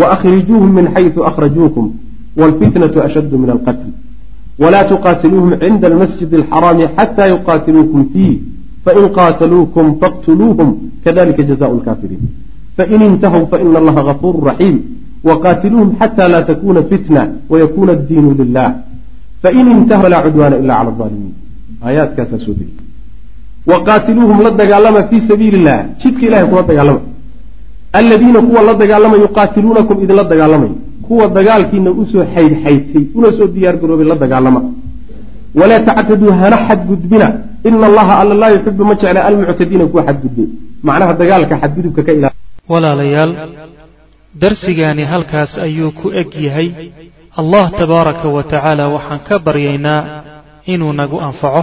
waakhrijuuhum min xaysu akhrajuukum wlfitnatu ashaddu min alqatl wlaa tuqaatiluuhum cinda almasjidi alxaraami xata yuqaatiluukum fiih fain qaataluukum faqtuluuhum kadalika jazaءu lkaafiriin fain intahow faina allaha gafuuru raxiim wqaatiluuhum xata laa takuna fitna wayakuna addiinu lilah fain intahu falaa cudwaana ila cala alaalimiin aayaadkaasaa soo degay waqaatiluuhum la dagaalama fii sabiili illah jidka ilahay kula dagaalama aladiina kuwa la dagaalama yuqaatiluunakum idinla dagaalamay kuwa dagaalkiina u soo xaydxaytay una soo diyaar garoobay la dagaalama walaa tactaduu hana xadgudbina ina allaha alla laa yuxibu ma jecla almuctadiina kuwa xadgudbay macnaha dagaalka xadgudubka ka ila walaalayaal darsigaani halkaas ayuu ku eg yahay allah tabaaraka wa tacaala waxaan ka baryaynaa inuu nagu anfaco